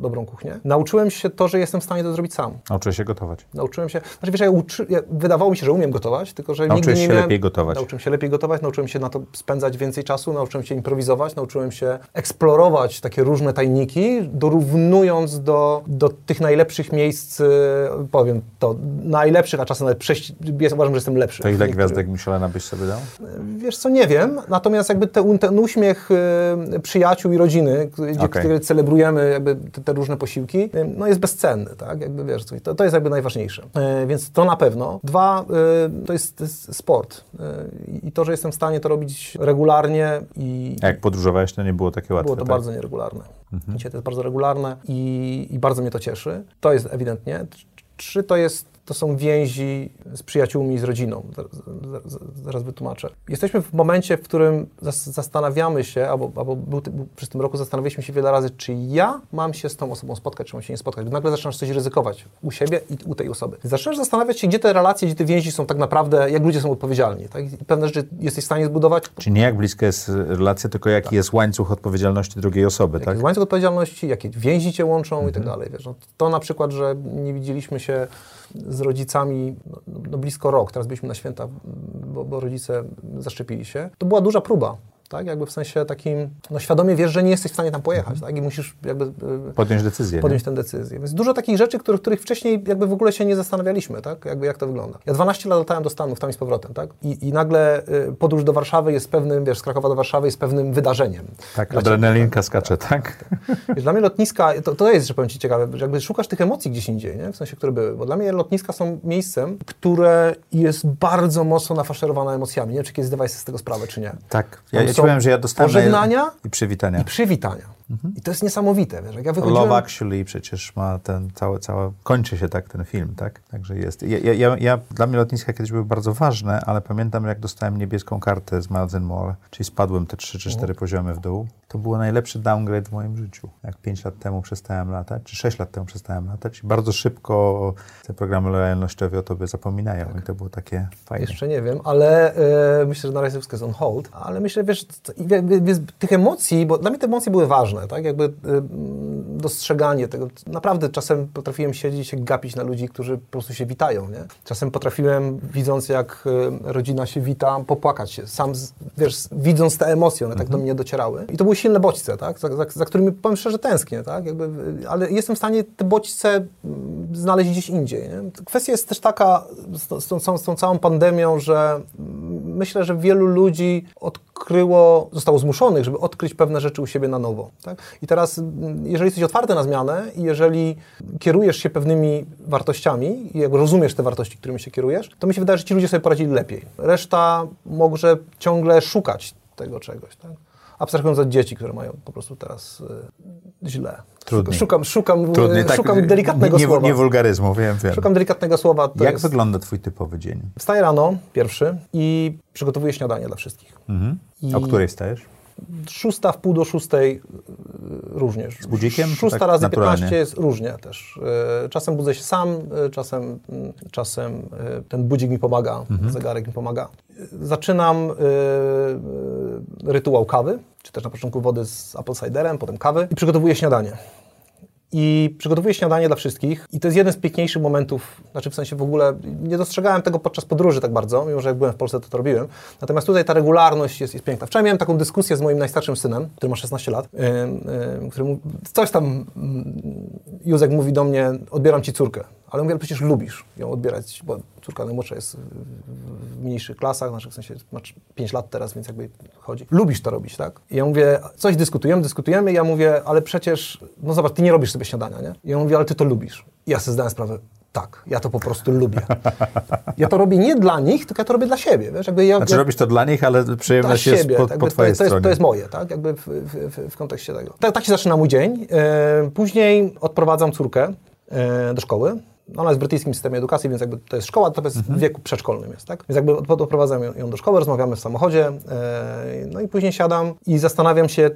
dobrą kuchnię. Nauczyłem się to, że jestem w stanie to zrobić sam. Nauczyłeś się gotować? Nauczyłem się, znaczy wiesz, ja, uczy, ja wydawało mi się, że umiem gotować, tylko że Nauczyłeś nigdy nie się miałem, lepiej gotować? Nauczyłem się lepiej gotować, nauczyłem się na to spędzać więcej czasu, nauczyłem się improwizować, nauczyłem się eksplorować takie różne tajniki, dorównując do, do tych najlepszych miejsc, y, powiem to, najlepszych, a czasem nawet przejść, uważam, że jestem lepszy. To ile gwiazdek Michelena byś sobie dał? Wiesz co, nie wiem, natomiast jakby te, ten uśmiech y, przyjaciół i rodziny, gdzie, gdzie celebrujemy jakby te, te różne posiłki, y, no jest bezcenny, tak, jakby wiesz, to, to jest jakby najważniejsze. Y, więc to na pewno. Dwa, to jest, to jest sport i to, że jestem w stanie to robić regularnie i A jak podróżowałeś, to nie było takie łatwe, było to tak? bardzo nieregularne. Dzisiaj to jest bardzo regularne i, i bardzo mnie to cieszy. To jest ewidentnie. Trzy to jest to są więzi z przyjaciółmi, z rodziną. Zaraz, wytłumaczę. Jesteśmy w momencie, w którym zas- zastanawiamy się, albo, albo był, był, przez tym roku zastanawialiśmy się wiele razy, czy ja mam się z tą osobą spotkać, czy mam się nie spotkać. Nagle zaczynasz coś ryzykować u siebie i u tej osoby. Zaczynasz zastanawiać się, gdzie te relacje, gdzie te więzi są tak naprawdę, jak ludzie są odpowiedzialni. Tak? I pewne rzeczy jesteś w stanie zbudować, Czyli nie jak bliska jest relacja, tylko jaki jest łańcuch odpowiedzialności drugiej osoby, Jaki tak? jest łańcuch odpowiedzialności, jakie więzi cię łączą i Mhm. tak dalej. Wiesz, no, to na przykład, że nie widzieliśmy się z rodzicami no, no blisko rok, teraz byliśmy na święta, bo, bo rodzice zaszczepili się, to była duża próba. Tak, jakby w sensie takim, no świadomie wiesz, że nie jesteś w stanie tam pojechać, tak, i musisz jakby y, Podjąć decyzję. nie? podjąć tę decyzję. Więc dużo takich rzeczy, których, których wcześniej jakby w ogóle się nie zastanawialiśmy, tak? Jakby jak to wygląda. Ja 12 lat latałem do Stanów, tam i z powrotem, tak? I, i nagle y, podróż do Warszawy jest pewnym, wiesz, z Krakowa do Warszawy jest pewnym wydarzeniem. Tak, Dla adrenalinka skacze, tak? Wiesz, dla mnie lotniska, to, to jest, że powiem Ci ciekawe, że jakby szukasz tych emocji gdzieś indziej, nie? w sensie, które były, bo dla mnie lotniska są miejscem, które jest bardzo mocno nafaszerowane emocjami. Nie wiem, czy kiedyś zdawałeś sobie z tego sprawę, czy nie. Tak. Ja, ja ci powiem, że ja dostałem... na- pożegnania I przywitania. i przywitania. I to jest niesamowite, wiesz, jak ja wychodziłem... Love Actually przecież ma ten całe, całe, kończy się tak ten film, tak? Także jest. Ja, ja, ja, ja, dla mnie lotniska kiedyś były bardzo ważne, ale pamiętam jak dostałem niebieską kartę z Miles and More, czyli spadłem te 3 czy 4 poziomy w dół. To było najlepszy downgrade w moim życiu. Jak 5 lat temu przestałem latać, czy 6 lat temu przestałem latać. Bardzo szybko te programy lojalnościowe o tobie zapominają i to było takie fajne. Jeszcze nie wiem, ale e, myślę, że na razie wszystko jest on hold, ale myślę, wiesz, tych emocji, bo dla mnie te emocje były ważne, tak, jakby mm, dostrzeganie tego. Naprawdę czasem potrafiłem siedzieć i gapić na ludzi, którzy po prostu się witają, nie? Czasem potrafiłem, widząc jak e, rodzina się wita, popłakać się, sam, wiesz, widząc te emocje, one tak do mnie docierały. I to były silne bodźce, tak, za, za, za którymi, powiem szczerze, tęsknię, tak, jakby, e, ale jestem w stanie te bodźce mm, znaleźć gdzieś indziej, nie? Kwestia jest też taka z, z, tą, całą- z tą całą pandemią, że mm, myślę, że wielu ludzi odkryło, zostało zmuszonych, żeby odkryć pewne rzeczy u siebie na nowo. Tak? I teraz, mm, jeżeli jesteś otwarty na zmianę i jeżeli kierujesz się pewnymi wartościami i rozumiesz te wartości, którymi się kierujesz, to mi się wydaje, że ci ludzie sobie poradzili lepiej. Reszta może ciągle szukać tego czegoś. Tak? Abstrahując od dzieci, które mają po prostu teraz y, źle. Trudniej. Szukam, szukam, Trudniej, y, tak, szukam delikatnego nie, słowa. Nie wulgaryzmu, wiem, wiem. Szukam delikatnego słowa. Jak jest... wygląda twój typowy dzień? Wstaję rano, pierwszy, i przygotowuję śniadanie dla wszystkich. Mhm. I O której stajesz? Szósta, w pół do szóstej y, różnie. Z budzikiem, Szósta tak razy? 15 jest różnie też. Y, Czasem budzę się sam, czasem, mm, czasem ten budzik mi pomaga, Mhm. zegarek mi pomaga. Zaczynam rytuał kawy, czy też na początku wody z apple ciderem, potem kawy i przygotowuję śniadanie. I przygotowuję śniadanie dla wszystkich i to jest jeden z piękniejszych momentów, znaczy w sensie w ogóle nie dostrzegałem tego podczas podróży tak bardzo, mimo że jak byłem w Polsce to to robiłem. Natomiast tutaj ta regularność jest, jest piękna. Wczoraj miałem taką dyskusję z moim najstarszym synem, który ma 16 lat, yy, yy, który coś tam mm, Józek mówi do mnie, odbieram ci córkę. Ale mówię, ale przecież lubisz ją odbierać, bo córka najmłodsza jest w, mniejszych klasach, znaczy w sensie ma 5 lat teraz, więc jakby chodzi. Lubisz to robić, tak? I ja mówię, coś dyskutujemy, dyskutujemy ja mówię, ale przecież, no zobacz, ty nie robisz sobie śniadania, nie? I ja mówię, ale ty to lubisz. I ja sobie zdałem sprawę, tak, ja to po prostu lubię. Ja to robię nie dla nich, tylko ja to robię dla siebie, wiesz? Jakby ja, Znaczy ja, robisz to dla nich, ale przyjemność jest siebie, po, tak, po twojej to, jest, stronie. to jest moje, tak? Jakby w, w, w, w kontekście tego. Tak, tak się zaczyna mój dzień. E, później odprowadzam córkę e, do szkoły. Ona jest w brytyjskim systemie edukacji, więc jakby to jest szkoła, to jest w wieku przedszkolnym jest, tak? Więc jakby od- odprowadzam ją- ją do szkoły, rozmawiamy w samochodzie, e, no i później siadam i zastanawiam się, e,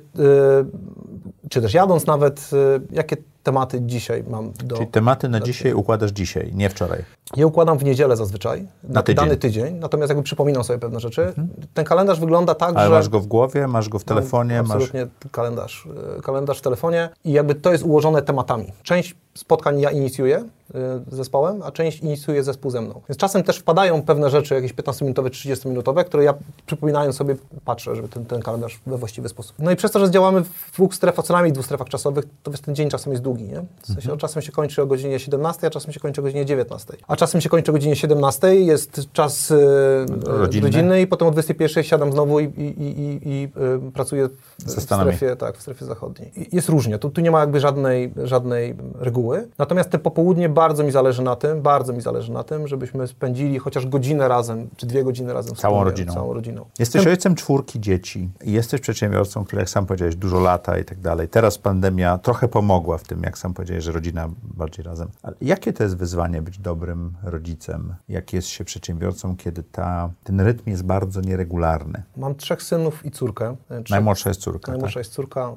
czy też jadąc nawet, e, jakie tematy dzisiaj mam do... Czyli tematy na dzisiaj układasz dzisiaj, nie wczoraj. Ja układam w niedzielę zazwyczaj, Na tydzień. dany tydzień, natomiast jakby przypominam sobie pewne rzeczy. Ten kalendarz wygląda tak, Mhm. Ale że... masz go w głowie, masz go w telefonie, masz... Absolutnie kalendarz. y, Kalendarz w telefonie i jakby to jest ułożone tematami. Część spotkań ja inicjuję y, z zespołem, a część inicjuje zespół ze mną. Więc czasem też wpadają pewne rzeczy, jakieś 15-minutowe, 30-minutowe, które ja przypominając sobie patrzę, żeby ten, ten kalendarz we właściwy sposób. No i przez to, że działamy w dwóch strefach, co najmniej dwóch strefach czasowych, to wiesz, ten dzień czasem jest długi, nie? W sensie Mhm. czasem się kończy o godzinie 17, a czasem się kończy o godzinie 19. A czasem się kończy o godzinie 17, jest czas y, Rodzinny. rodzinny i potem o 21 siadam znowu i, i, i, i, y, pracuję w, strefie, tak, w strefie zachodniej. Jest różnie, tu, tu nie ma jakby żadnej, żadnej reguły. Natomiast te popołudnie bardzo mi zależy na tym, bardzo mi zależy na tym, żebyśmy spędzili chociaż godzinę razem, czy dwie godziny razem. Całą wspólnie, rodziną. Całą rodziną. Jesteś ojcem czwórki dzieci i jesteś przedsiębiorcą, który, jak sam powiedziałeś, dużo lata i tak dalej. Teraz pandemia trochę pomogła w tym, jak sam powiedziałeś, że rodzina bardziej razem. Ale jakie to jest wyzwanie być dobrym rodzicem? Jak jest się przedsiębiorcą, kiedy ta, ten rytm jest bardzo nieregularny? Mam trzech synów i córkę. E, Trzech, Najmłodsza jest córka, Najmłodsza tak? jest córka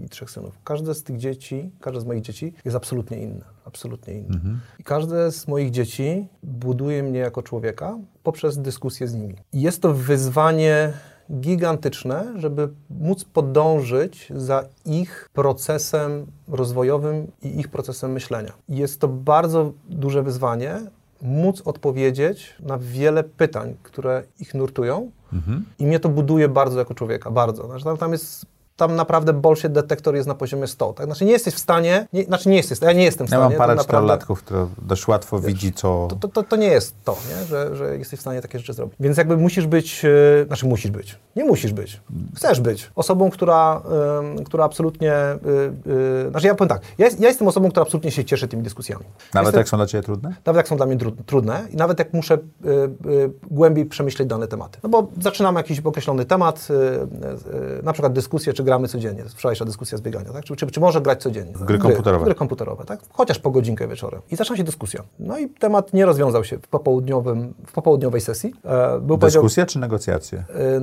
y, i trzech synów. Każde z tych dzieci, każde z moich dzieci jest absolutnie inne. Absolutnie inne. Mhm. I każde z moich dzieci buduje mnie jako człowieka poprzez dyskusję z nimi. I jest to wyzwanie gigantyczne, żeby móc podążyć za ich procesem rozwojowym i ich procesem myślenia. Jest to bardzo duże wyzwanie, móc odpowiedzieć na wiele pytań, które ich nurtują, Mhm. i mnie to buduje bardzo jako człowieka, bardzo. Znaczy, tam, tam jest, tam naprawdę bullshit detektor jest na poziomie 100, tak? Znaczy nie jesteś w stanie, nie, znaczy nie jesteś, ja nie jestem w Ja stanie. mam parę czterolatków, które dość łatwo widzi, co... to, to, to, to nie jest to, nie? Że, że jesteś w stanie takie rzeczy zrobić. Więc jakby musisz być, e, znaczy musisz być, nie musisz być, chcesz być osobą, która, em, która absolutnie, y, y, znaczy ja powiem tak, ja, ja jestem osobą, która absolutnie się cieszy tymi dyskusjami. Nawet jestem, jak są dla Ciebie trudne? nawet jak są dla mnie tru- trudne i nawet jak muszę głębiej przemyśleć dane tematy. No bo zaczynamy jakiś określony temat, na przykład dyskusję, czy gramy codziennie. Wczorajsza dyskusja z biegania, tak? Czy, czy, czy może grać codziennie? Gry komputerowe. Gry komputerowe, tak? Chociaż po godzinkę wieczorem. I zaczyna się dyskusja. No i temat nie rozwiązał się w, popołudniowym, w popołudniowej sesji. E, był Dyskusja czy negocjacje? e,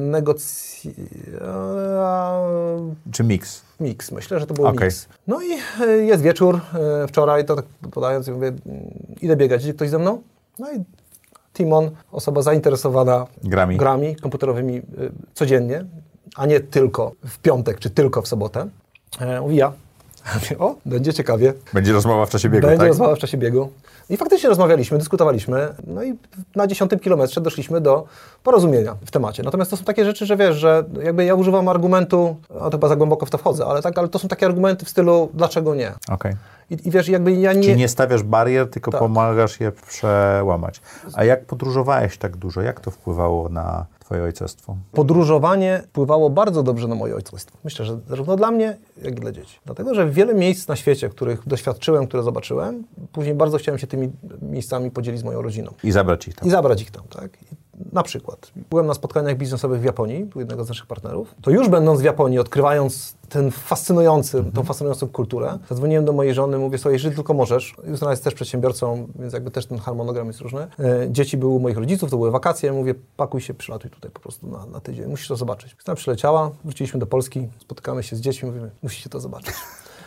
Czy miks? Miks, myślę, że to był Okej. miks. No i y, jest wieczór, wczoraj, to tak podając, mówię, mm, idę biegać, idzie ktoś ze mną? No i Timon, osoba zainteresowana Grami. grami komputerowymi codziennie, a nie tylko w piątek, czy tylko w sobotę, e, mówi ja. *laughs* O, będzie ciekawie. Będzie rozmowa w czasie biegu, Będzie tak? rozmowa w czasie biegu. I faktycznie rozmawialiśmy, dyskutowaliśmy, no i na dziesiątym kilometrze doszliśmy do porozumienia w temacie. Natomiast to są takie rzeczy, że wiesz, że jakby ja używam argumentu, a to chyba za głęboko w to wchodzę, ale tak, ale to są takie argumenty w stylu, dlaczego nie? Okej. I, i wiesz, jakby ja nie... Czyli nie stawiasz barier, tylko Tak. pomagasz je przełamać. A jak podróżowałeś tak dużo? Jak to wpływało na Twoje ojcostwo? Podróżowanie wpływało bardzo dobrze na moje ojcostwo. Myślę, że zarówno dla mnie, jak i dla dzieci. Dlatego, że wiele miejsc na świecie, których doświadczyłem, które zobaczyłem, później bardzo chciałem się tymi miejscami podzielić z moją rodziną. I zabrać ich tam. i zabrać ich tam, tak? I na przykład byłem na spotkaniach biznesowych w Japonii, u jednego z naszych partnerów. To już będąc w Japonii, odkrywając ten fascynujący, tą fascynującą kulturę, zadzwoniłem do mojej żony, mówię sobie, jeżeli tylko możesz, Justyna jest też przedsiębiorcą, więc jakby też ten harmonogram jest różny. E, dzieci były u moich rodziców, to były wakacje, mówię, pakuj się, przylatuj tutaj po prostu na, na tydzień, musisz to zobaczyć. Justyna przyleciała, wróciliśmy do Polski, spotykamy się z dziećmi, mówimy, musicie to zobaczyć.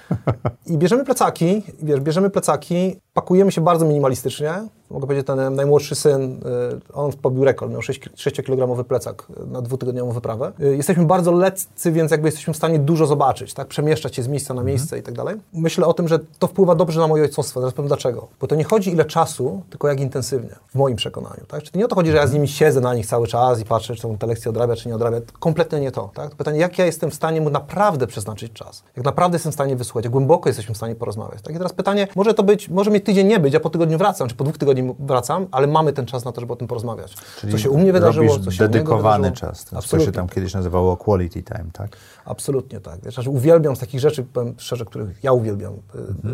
*laughs* I bierzemy plecaki, wiesz, bierzemy plecaki, pakujemy się bardzo minimalistycznie. Mogę powiedzieć, ten najmłodszy syn, y, on pobił rekord, miał 6, 6-kilogramowy plecak na dwutygodniową wyprawę. Y, Jesteśmy bardzo lekcy, więc jakby jesteśmy w stanie dużo zobaczyć, tak? Przemieszczać się z miejsca na miejsce i tak dalej. Myślę o tym, że to wpływa dobrze na moje ojcostwo. Zaraz powiem dlaczego. Bo to nie chodzi ile czasu, tylko jak intensywnie, w moim przekonaniu, tak? Czyli nie o to chodzi, że ja z nimi siedzę na nich cały czas i patrzę, czy tą te lekcję odrabia, czy nie odrabia. Kompletnie nie to, tak? Pytanie, jak ja jestem w stanie mu naprawdę przeznaczyć czas? Jak naprawdę jestem w stanie wysłuchać? Jak głęboko jesteśmy w stanie porozmawiać? Tak? I teraz pytanie, może to być, może mi tydzień nie być, ja po tygodniu wracam, czy po dwóch tygodniach wracam, ale mamy ten czas na to, żeby o tym porozmawiać. co się u mnie wydarzyło, co się dedykowany wydarzyło. czas. To, co się Absolutnie. tam kiedyś nazywało quality time, tak? Absolutnie tak. Wiesz, znaczy uwielbiam z takich rzeczy, powiem szczerze, których ja uwielbiam y,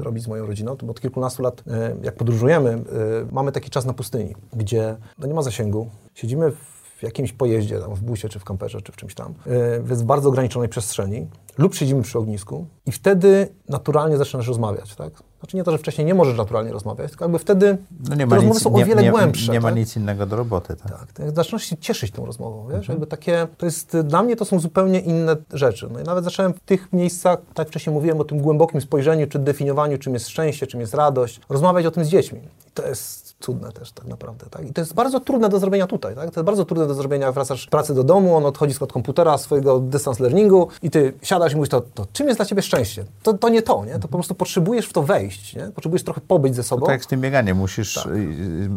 robić z moją rodziną, to bo od kilkunastu lat, y, jak podróżujemy, y, mamy taki czas na pustyni, gdzie no, nie ma zasięgu, siedzimy w jakimś pojeździe, tam, w busie, czy w kamperze, czy w czymś tam, y, w bardzo ograniczonej przestrzeni lub siedzimy przy ognisku i wtedy naturalnie zaczynasz rozmawiać, tak? Znaczy nie to, że wcześniej nie możesz naturalnie rozmawiać, tylko jakby wtedy No nie ma, rozmowy nic, są o nie, wiele nie, głębsze. nie ma tak? nic innego do roboty. Tak? Tak, zaczynasz się cieszyć tą rozmową, wiesz, jakby takie, to jest, dla mnie to są zupełnie inne rzeczy. No i nawet zacząłem w tych miejscach, tak jak wcześniej mówiłem o tym głębokim spojrzeniu, czy definiowaniu, czym jest szczęście, czym jest radość, rozmawiać o tym z dziećmi. I to jest cudne też tak naprawdę, tak? I to jest bardzo trudne do zrobienia tutaj, tak? To jest bardzo trudne do zrobienia, wracasz pracy do domu, on odchodzi od komputera, swojego distance learningu i ty siadasz i mówisz, to, to czym jest dla ciebie szczęście? To, to nie to, nie? To po prostu potrzebujesz w to wejść, nie? Potrzebujesz trochę pobyć ze sobą. Tak jak z tym bieganiem, musisz, Tak.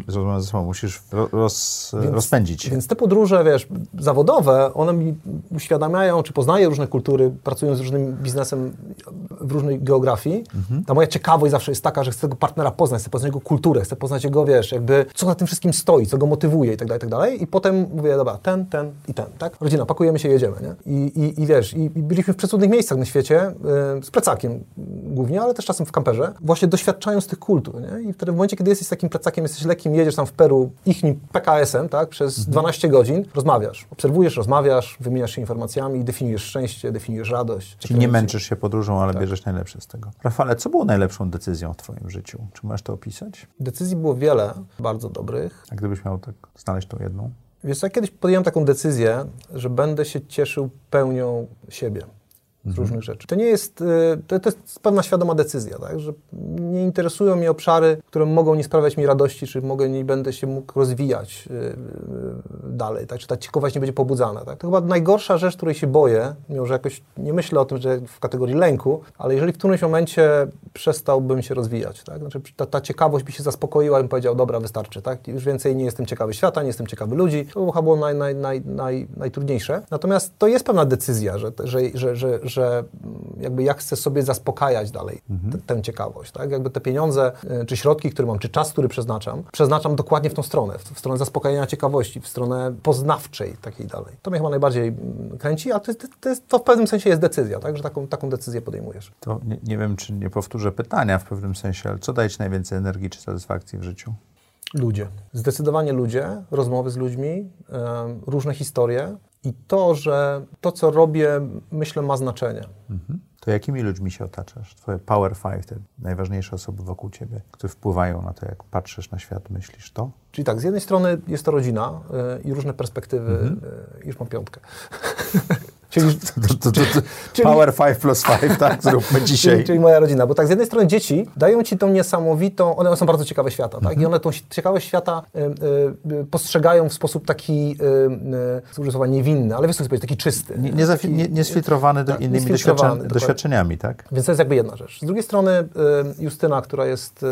rozmawiać ze sobą, musisz ro- roz, Więc- rozpędzić. Więc te podróże, wiesz, zawodowe, one mi uświadamiają, czy poznaję różne kultury, pracując z różnym biznesem w różnej geografii. Mhm. Ta moja ciekawość zawsze jest taka, że chcę tego partnera poznać, chcę poznać jego kulturę, chcę poznać jego, wiesz, jakby co za tym wszystkim stoi, co go motywuje i tak dalej, i tak dalej. I potem mówię, dobra, ten, ten i ten, tak? Rodzina, pakujemy się, jedziemy, nie? I, i, i wiesz, i, i byliśmy w przecudnych miejscach na świecie, y, z plecakiem głównie, ale też czasem w kamperze, właśnie doświadczając tych kultur, nie? I wtedy w momencie, kiedy jesteś takim plecakiem, jesteś lekkim, jedziesz tam w Peru ichnim PKS-em, tak? Przez 12 godzin, rozmawiasz, obserwujesz, rozmawiasz, wymieniasz się informacjami, definiujesz szczęście, definiujesz radość. Czyli nie męczysz się podróżą, ale bierzesz najlepsze z tego. Rafale, co było najlepszą decyzją w Twoim życiu? Czy możesz to opisać? Decyzji było wiele, bardzo dobrych. A gdybyś miał tak znaleźć tą jedną? Wiesz, ja kiedyś podjąłem taką decyzję, że będę się cieszył pełnią siebie z różnych rzeczy. To nie jest, y, to, to jest pewna świadoma decyzja, tak? że nie interesują mnie obszary, które mogą nie sprawiać mi radości, czy mogę, nie będę się mógł rozwijać y, y, dalej, tak? czy ta ciekawość nie będzie pobudzana. Tak? To chyba najgorsza rzecz, której się boję, mimo że jakoś nie myślę o tym, że w kategorii lęku, ale jeżeli w którymś momencie przestałbym się rozwijać, tak? znaczy ta, ta ciekawość by się zaspokoiła i bym powiedział, dobra, wystarczy, tak? już więcej nie jestem ciekawy świata, nie jestem ciekawy ludzi, to chyba było naj, naj, naj, naj, najtrudniejsze. Natomiast to jest pewna decyzja, że, że, że, że, że mm, jakby jak chcę sobie zaspokajać dalej t- tę ciekawość, tak? Jakby te pieniądze, y, czy środki, które mam, czy czas, który przeznaczam, przeznaczam dokładnie w tą stronę, w, w stronę zaspokajania ciekawości, w stronę poznawczej takiej dalej. To mnie chyba najbardziej mm, kręci, a to, to, jest, to w pewnym sensie jest decyzja, tak? Że taką, taką decyzję podejmujesz. To nie, nie wiem, czy nie powtórzę pytania w pewnym sensie, ale co daje Ci najwięcej energii czy satysfakcji w życiu? Ludzie. Zdecydowanie ludzie, rozmowy z ludźmi, em, różne historie i to, że to, co robię, myślę, ma znaczenie. Mhm. To jakimi ludźmi się otaczasz? Twoje power five, te najważniejsze osoby wokół Ciebie, które wpływają na to, jak patrzysz na świat, myślisz to? Czyli tak, z jednej strony jest to rodzina y, i różne perspektywy, y, już mam piątkę. *laughs* Czyli, To, to, to, *laughs* Czyli- power five plus five, tak? Zróbmy *laughs* *laughs* dzisiaj. Czyli, czyli moja rodzina, bo tak z jednej strony dzieci dają ci tą niesamowitą, one są bardzo ciekawe świata, tak? I one tą ciekawość świata y, y, postrzegają w sposób taki, y, y, słowa niewinny, ale wiesz co powiedzieć, taki czysty. Nie, nie, zafi- nie, nie sfiltrowany Tak, innymi dokładnie. doświadczeniami, tak? Więc to jest jakby jedna rzecz. Z drugiej strony Justyna, która jest, y,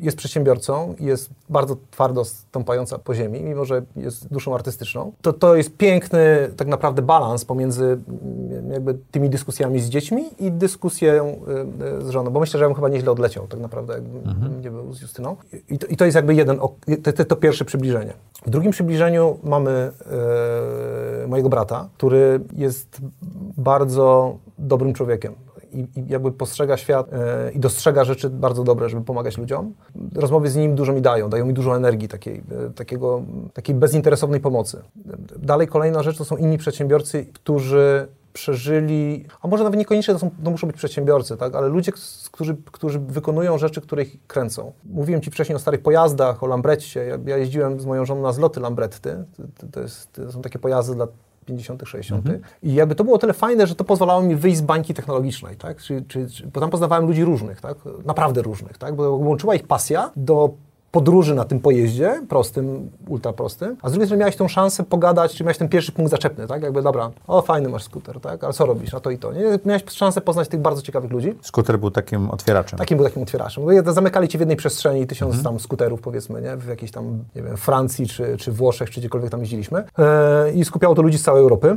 jest przedsiębiorcą i jest bardzo twardo stąpająca po ziemi, mimo że jest duszą artystyczną, to to jest piękny tak naprawdę balans pomiędzy jakby tymi dyskusjami z dziećmi i dyskusją y, y, z żoną, bo myślę, że ja bym chyba nieźle odleciał tak naprawdę, jakbym nie był z Justyną. I to, i to jest jakby jeden, to, to, to pierwsze przybliżenie. W drugim przybliżeniu mamy y, mojego brata, który jest bardzo dobrym człowiekiem i, i jakby postrzega świat e, i dostrzega rzeczy bardzo dobre, żeby pomagać ludziom. Rozmowy z nim dużo mi dają, dają mi dużo energii takiej, e, takiego, takiej bezinteresownej pomocy. Dalej kolejna rzecz to są inni przedsiębiorcy, którzy przeżyli, a może nawet niekoniecznie to, są, to muszą być przedsiębiorcy, tak? ale ludzie, którzy, którzy wykonują rzeczy, które ich kręcą. Mówiłem Ci wcześniej o starych pojazdach, o Lambretcie. Ja, ja jeździłem z moją żoną na zloty Lambretty. To, to, jest, to są takie pojazdy dla 50., 60. I jakby to było tyle fajne, że to pozwalało mi wyjść z bańki technologicznej, tak? Czy, czy, czy, bo tam poznawałem ludzi różnych, tak? Naprawdę różnych, tak? Bo łączyła ich pasja do podróży na tym pojeździe, prostym, ultra prostym, a z drugiej strony miałeś tą szansę pogadać, czy miałeś ten pierwszy punkt zaczepny, tak? Jakby, dobra, o fajny masz skuter, tak? Ale co robisz? A to i to. Nie? Miałeś szansę poznać tych bardzo ciekawych ludzi. Skuter był takim otwieraczem. Takim był takim otwieraczem. Zamykali cię w jednej przestrzeni tysiąc tam skuterów, powiedzmy, nie? w jakiejś tam, nie wiem, Francji, czy, czy Włoszech, czy gdziekolwiek tam jeździliśmy. E, I skupiało to ludzi z całej Europy.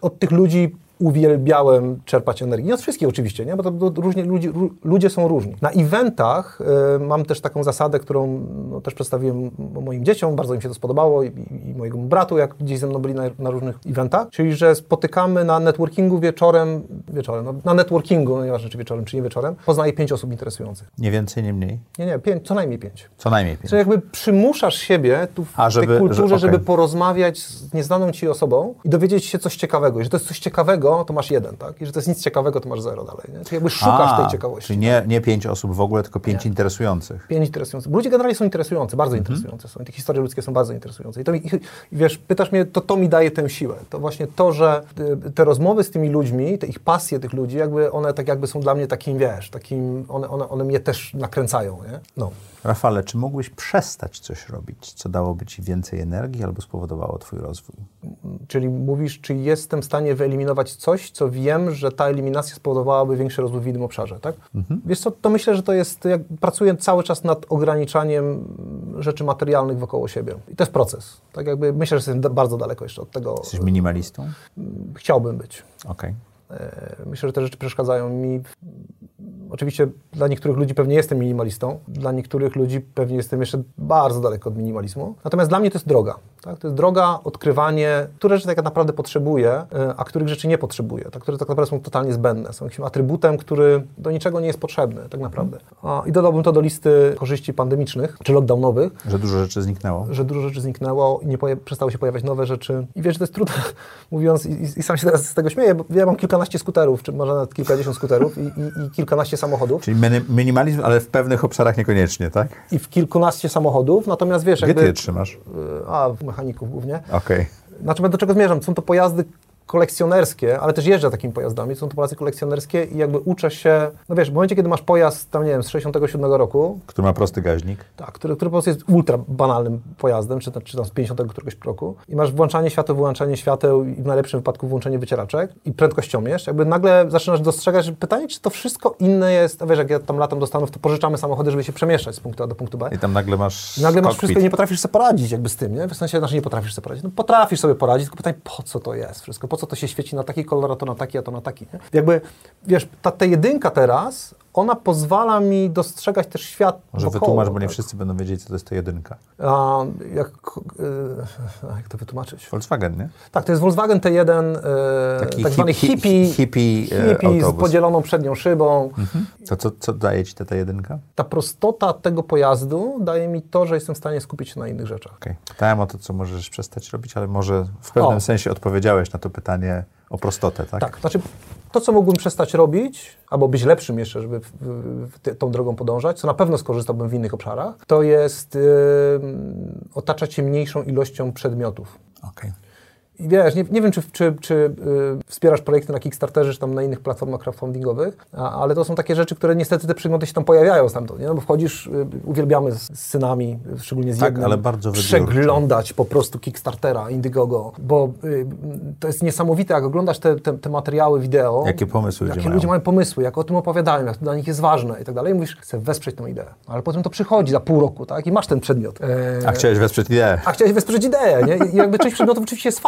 Od tych ludzi uwielbiałem czerpać energię. Nie od wszystkich oczywiście, nie? bo to, to różnie, ludzi, ró, ludzie są różni. Na eventach e, mam też taką zasadę, którą no, też przedstawiłem moim dzieciom, bardzo im się to spodobało i, i, i mojemu bratu, jak gdzieś ze mną byli na, na, różnych eventach, czyli że spotykamy na networkingu wieczorem, wieczorem, no, na networkingu, no nieważne czy wieczorem, czy nie wieczorem, poznaję pięć osób interesujących. Nie więcej, nie mniej. Nie, nie, pięć, co najmniej pięć. Co najmniej pięć. Czyli jakby przymuszasz siebie tu w A, żeby- tej kulturze, że- okej. żeby porozmawiać z nieznaną ci osobą i dowiedzieć się coś ciekawego. I że to jest coś ciekawego, ciekawego, to masz jeden, tak? Jeżeli to jest nic ciekawego, to masz zero dalej, nie? Czyli jakby szukasz A, tej ciekawości. Czyli nie, nie pięć osób w ogóle, tylko pięć interesujących. Pięć interesujących. Bo ludzie generalnie są interesujący, bardzo Mhm. interesujące są. I te historie ludzkie są bardzo interesujące. I, to mi, i wiesz, pytasz mnie, to to mi daje tę siłę. To właśnie to, że y, te rozmowy z tymi ludźmi, te ich pasje tych ludzi, jakby one tak jakby są dla mnie takim, wiesz, takim, one, one, one mnie też nakręcają, nie? No. Rafale, czy mógłbyś przestać coś robić, co dałoby ci więcej energii albo spowodowało twój rozwój? Czyli mówisz, czy jestem w stanie wyeliminować coś, co wiem, że ta eliminacja spowodowałaby większy rozwój w innym obszarze, tak? Wiesz co, to myślę, że to jest, jak pracuję cały czas nad ograniczaniem rzeczy materialnych wokoło siebie. I to jest proces. Tak jakby myślę, że jestem bardzo daleko jeszcze od tego. Jesteś minimalistą? Chciałbym być. Okej. E, Myślę, że te rzeczy przeszkadzają mi. Oczywiście dla niektórych ludzi pewnie jestem minimalistą, dla niektórych ludzi pewnie jestem jeszcze bardzo daleko od minimalizmu. Natomiast dla mnie to jest droga. Tak? To jest droga, odkrywanie, które rzeczy tak naprawdę potrzebuję, e, a których rzeczy nie potrzebuję, tak? które tak naprawdę są totalnie zbędne, są jakimś atrybutem, który do niczego nie jest potrzebny tak naprawdę. A, I dodałbym to do listy korzyści pandemicznych czy lockdownowych, Że dużo rzeczy zniknęło? że dużo rzeczy zniknęło i nie poja- przestały się pojawiać nowe rzeczy. I wiesz, że to jest trudne, *laughs* mówiąc, i, i, sam się teraz z tego śmieję, bo ja mam kilkanaście skuterów, czy może nawet kilkadziesiąt skuterów i, i, i kilkanaście samochodów. Czyli mini- minimalizm, ale w pewnych obszarach niekoniecznie, tak? I w kilkunaście samochodów, natomiast wiesz, Gdzie jakby... ty je trzymasz? A, w mechaników głównie. Okej. Znaczy, do czego zmierzam? Są to pojazdy kolekcjonerskie, ale też jeżdżę takimi pojazdami, są to pojazdy kolekcjonerskie i jakby uczę się, no wiesz, w momencie, kiedy masz pojazd, tam nie wiem, z 67 roku, Który ma prosty gaźnik? tak, który, który po prostu jest ultra banalnym pojazdem, czy, czy tam z 50 któregoś roku i masz włączanie świateł, wyłączanie świateł i w najlepszym wypadku włączenie wycieraczek i prędkościomierz, jakby nagle zaczynasz dostrzegać że pytanie, czy to wszystko inne jest, a wiesz, jak ja tam latam do Stanów, to pożyczamy samochody, żeby się przemieszczać z punktu A do punktu B. I tam nagle masz nagle masz cockpit. wszystko i nie potrafisz sobie poradzić jakby z tym, nie? W sensie, znaczy nie potrafisz sobie poradzić. No potrafisz sobie poradzić, tylko pytanie, po co to jest wszystko? Po co to się świeci na taki kolor, a to na taki, a to na taki, nie? Jakby, wiesz, ta, ta jedynka teraz, ona pozwala mi dostrzegać też świat Może wokoło, wytłumacz, bo nie tak? wszyscy będą wiedzieć, co to jest to jedynka. A, jak, a jak to wytłumaczyć? Volkswagen, nie? Tak, to jest Volkswagen T1, y, Taki tak zwany hip- hippie, hippie, e, hippie z podzieloną przednią szybą. To co, co daje ci ta, ta jedynka? Ta prostota tego pojazdu daje mi to, że jestem w stanie skupić się na innych rzeczach. Okej. Pytałem o to, co możesz przestać robić, ale może w pewnym O. sensie odpowiedziałeś na to pytanie o prostotę, tak? Tak, znaczy to, co mógłbym przestać robić, albo być lepszym jeszcze, żeby w, w, w tą drogą podążać, co na pewno skorzystałbym w innych obszarach, to jest yy, otaczać się mniejszą ilością przedmiotów. Okej. Wiesz, nie, nie wiem, czy, czy, czy y, wspierasz projekty na Kickstarterze, czy tam na innych platformach crowdfundingowych, a, ale to są takie rzeczy, które niestety te przedmioty się tam pojawiają stamtąd, nie? No bo wchodzisz, y, uwielbiamy z, z synami, szczególnie z Tak, jednym, ale bardzo przeglądać po prostu Kickstartera, Indiegogo, bo y, to jest niesamowite, jak oglądasz te, te, te materiały wideo. Jakie pomysły Jakie ludzie ludzie mają. mają pomysły, jak o tym opowiadają, jak to dla nich jest ważne i tak dalej. I mówisz, chcę wesprzeć tę ideę. Ale potem to przychodzi za pół roku, tak? I masz ten przedmiot. E, A chciałeś wesprzeć ideę? a chciałeś wesprzeć ideę, nie? I jakby część przedmiotów oczywiście jest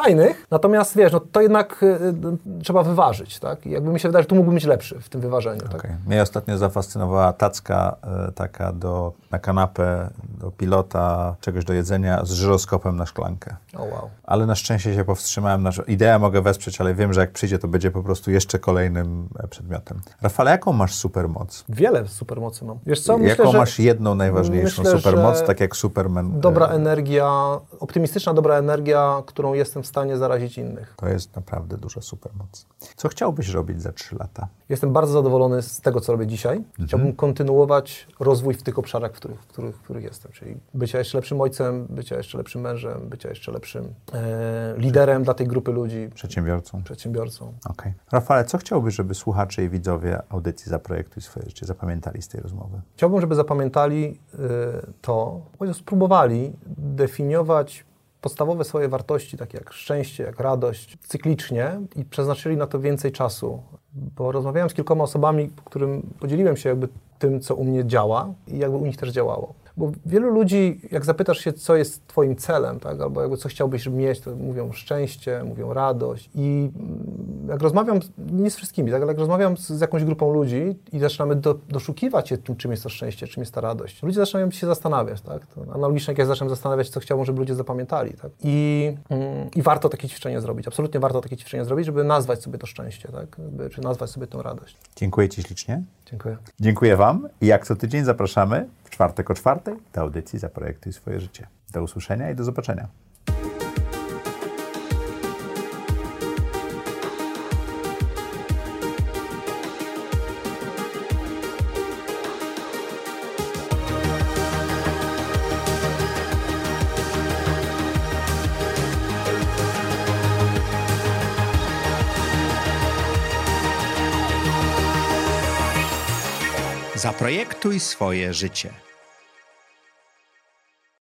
natomiast wiesz, no to jednak y, y, trzeba wyważyć, tak? I jakby mi się wydaje, że tu mógłbym być lepszy w tym wyważeniu, tak? Okej. Mnie ostatnio zafascynowała tacka e, taka do, na kanapę, do pilota, czegoś do jedzenia z żyroskopem na szklankę. O wow. Ale na szczęście się powstrzymałem. Na, ideę mogę wesprzeć, ale wiem, że jak przyjdzie, to będzie po prostu jeszcze kolejnym e, przedmiotem. Rafale, jaką masz supermoc? Wiele supermocy mam. Wiesz co? Myślę, jaką że masz jedną najważniejszą myślę, supermoc, tak jak Superman? dobra e, energia, optymistyczna dobra energia, którą jestem w stanie zarazić innych. To jest naprawdę duża supermoc. Co chciałbyś robić za trzy lata? Jestem bardzo zadowolony z tego, co robię dzisiaj. Chciałbym kontynuować rozwój w tych obszarach, w których, w których, w których jestem. Czyli bycia jeszcze lepszym ojcem, bycia jeszcze lepszym mężem, bycia jeszcze lepszym e, liderem dla tej grupy ludzi, Przedsiębiorcą? przedsiębiorcą. Okej. Rafale, co chciałbyś, żeby słuchacze i widzowie audycji Zaprojektuj swoje życie zapamiętali z tej rozmowy? Chciałbym, żeby zapamiętali y, to, chociaż spróbowali definiować podstawowe swoje wartości, takie jak szczęście, jak radość, cyklicznie i przeznaczyli na to więcej czasu. Bo rozmawiałem z kilkoma osobami, którym podzieliłem się jakby tym, co u mnie działa i jakby u nich też działało. Bo wielu ludzi, jak zapytasz się, co jest twoim celem, tak, albo jakby co chciałbyś mieć, to mówią szczęście, mówią radość. I mm, jak rozmawiam, nie z wszystkimi, tak, ale jak rozmawiam z, z jakąś grupą ludzi i zaczynamy do, doszukiwać się tym, czym jest to szczęście, czym jest ta radość, ludzie zaczynają się zastanawiać, tak? To analogicznie jak ja zacząłem zastanawiać, co chciałbym, żeby ludzie zapamiętali, tak? I, mm, I warto takie ćwiczenie zrobić, absolutnie warto takie ćwiczenie zrobić, żeby nazwać sobie to szczęście, tak? Jakby, czy nazwać sobie tę radość. Dziękuję Ci ślicznie. Dziękuję. Dziękuję Wam i jak co tydzień zapraszamy czwartek o czwartej do audycji Zaprojektuj swoje życie. Do usłyszenia i do zobaczenia. Zaprojektuj swoje życie.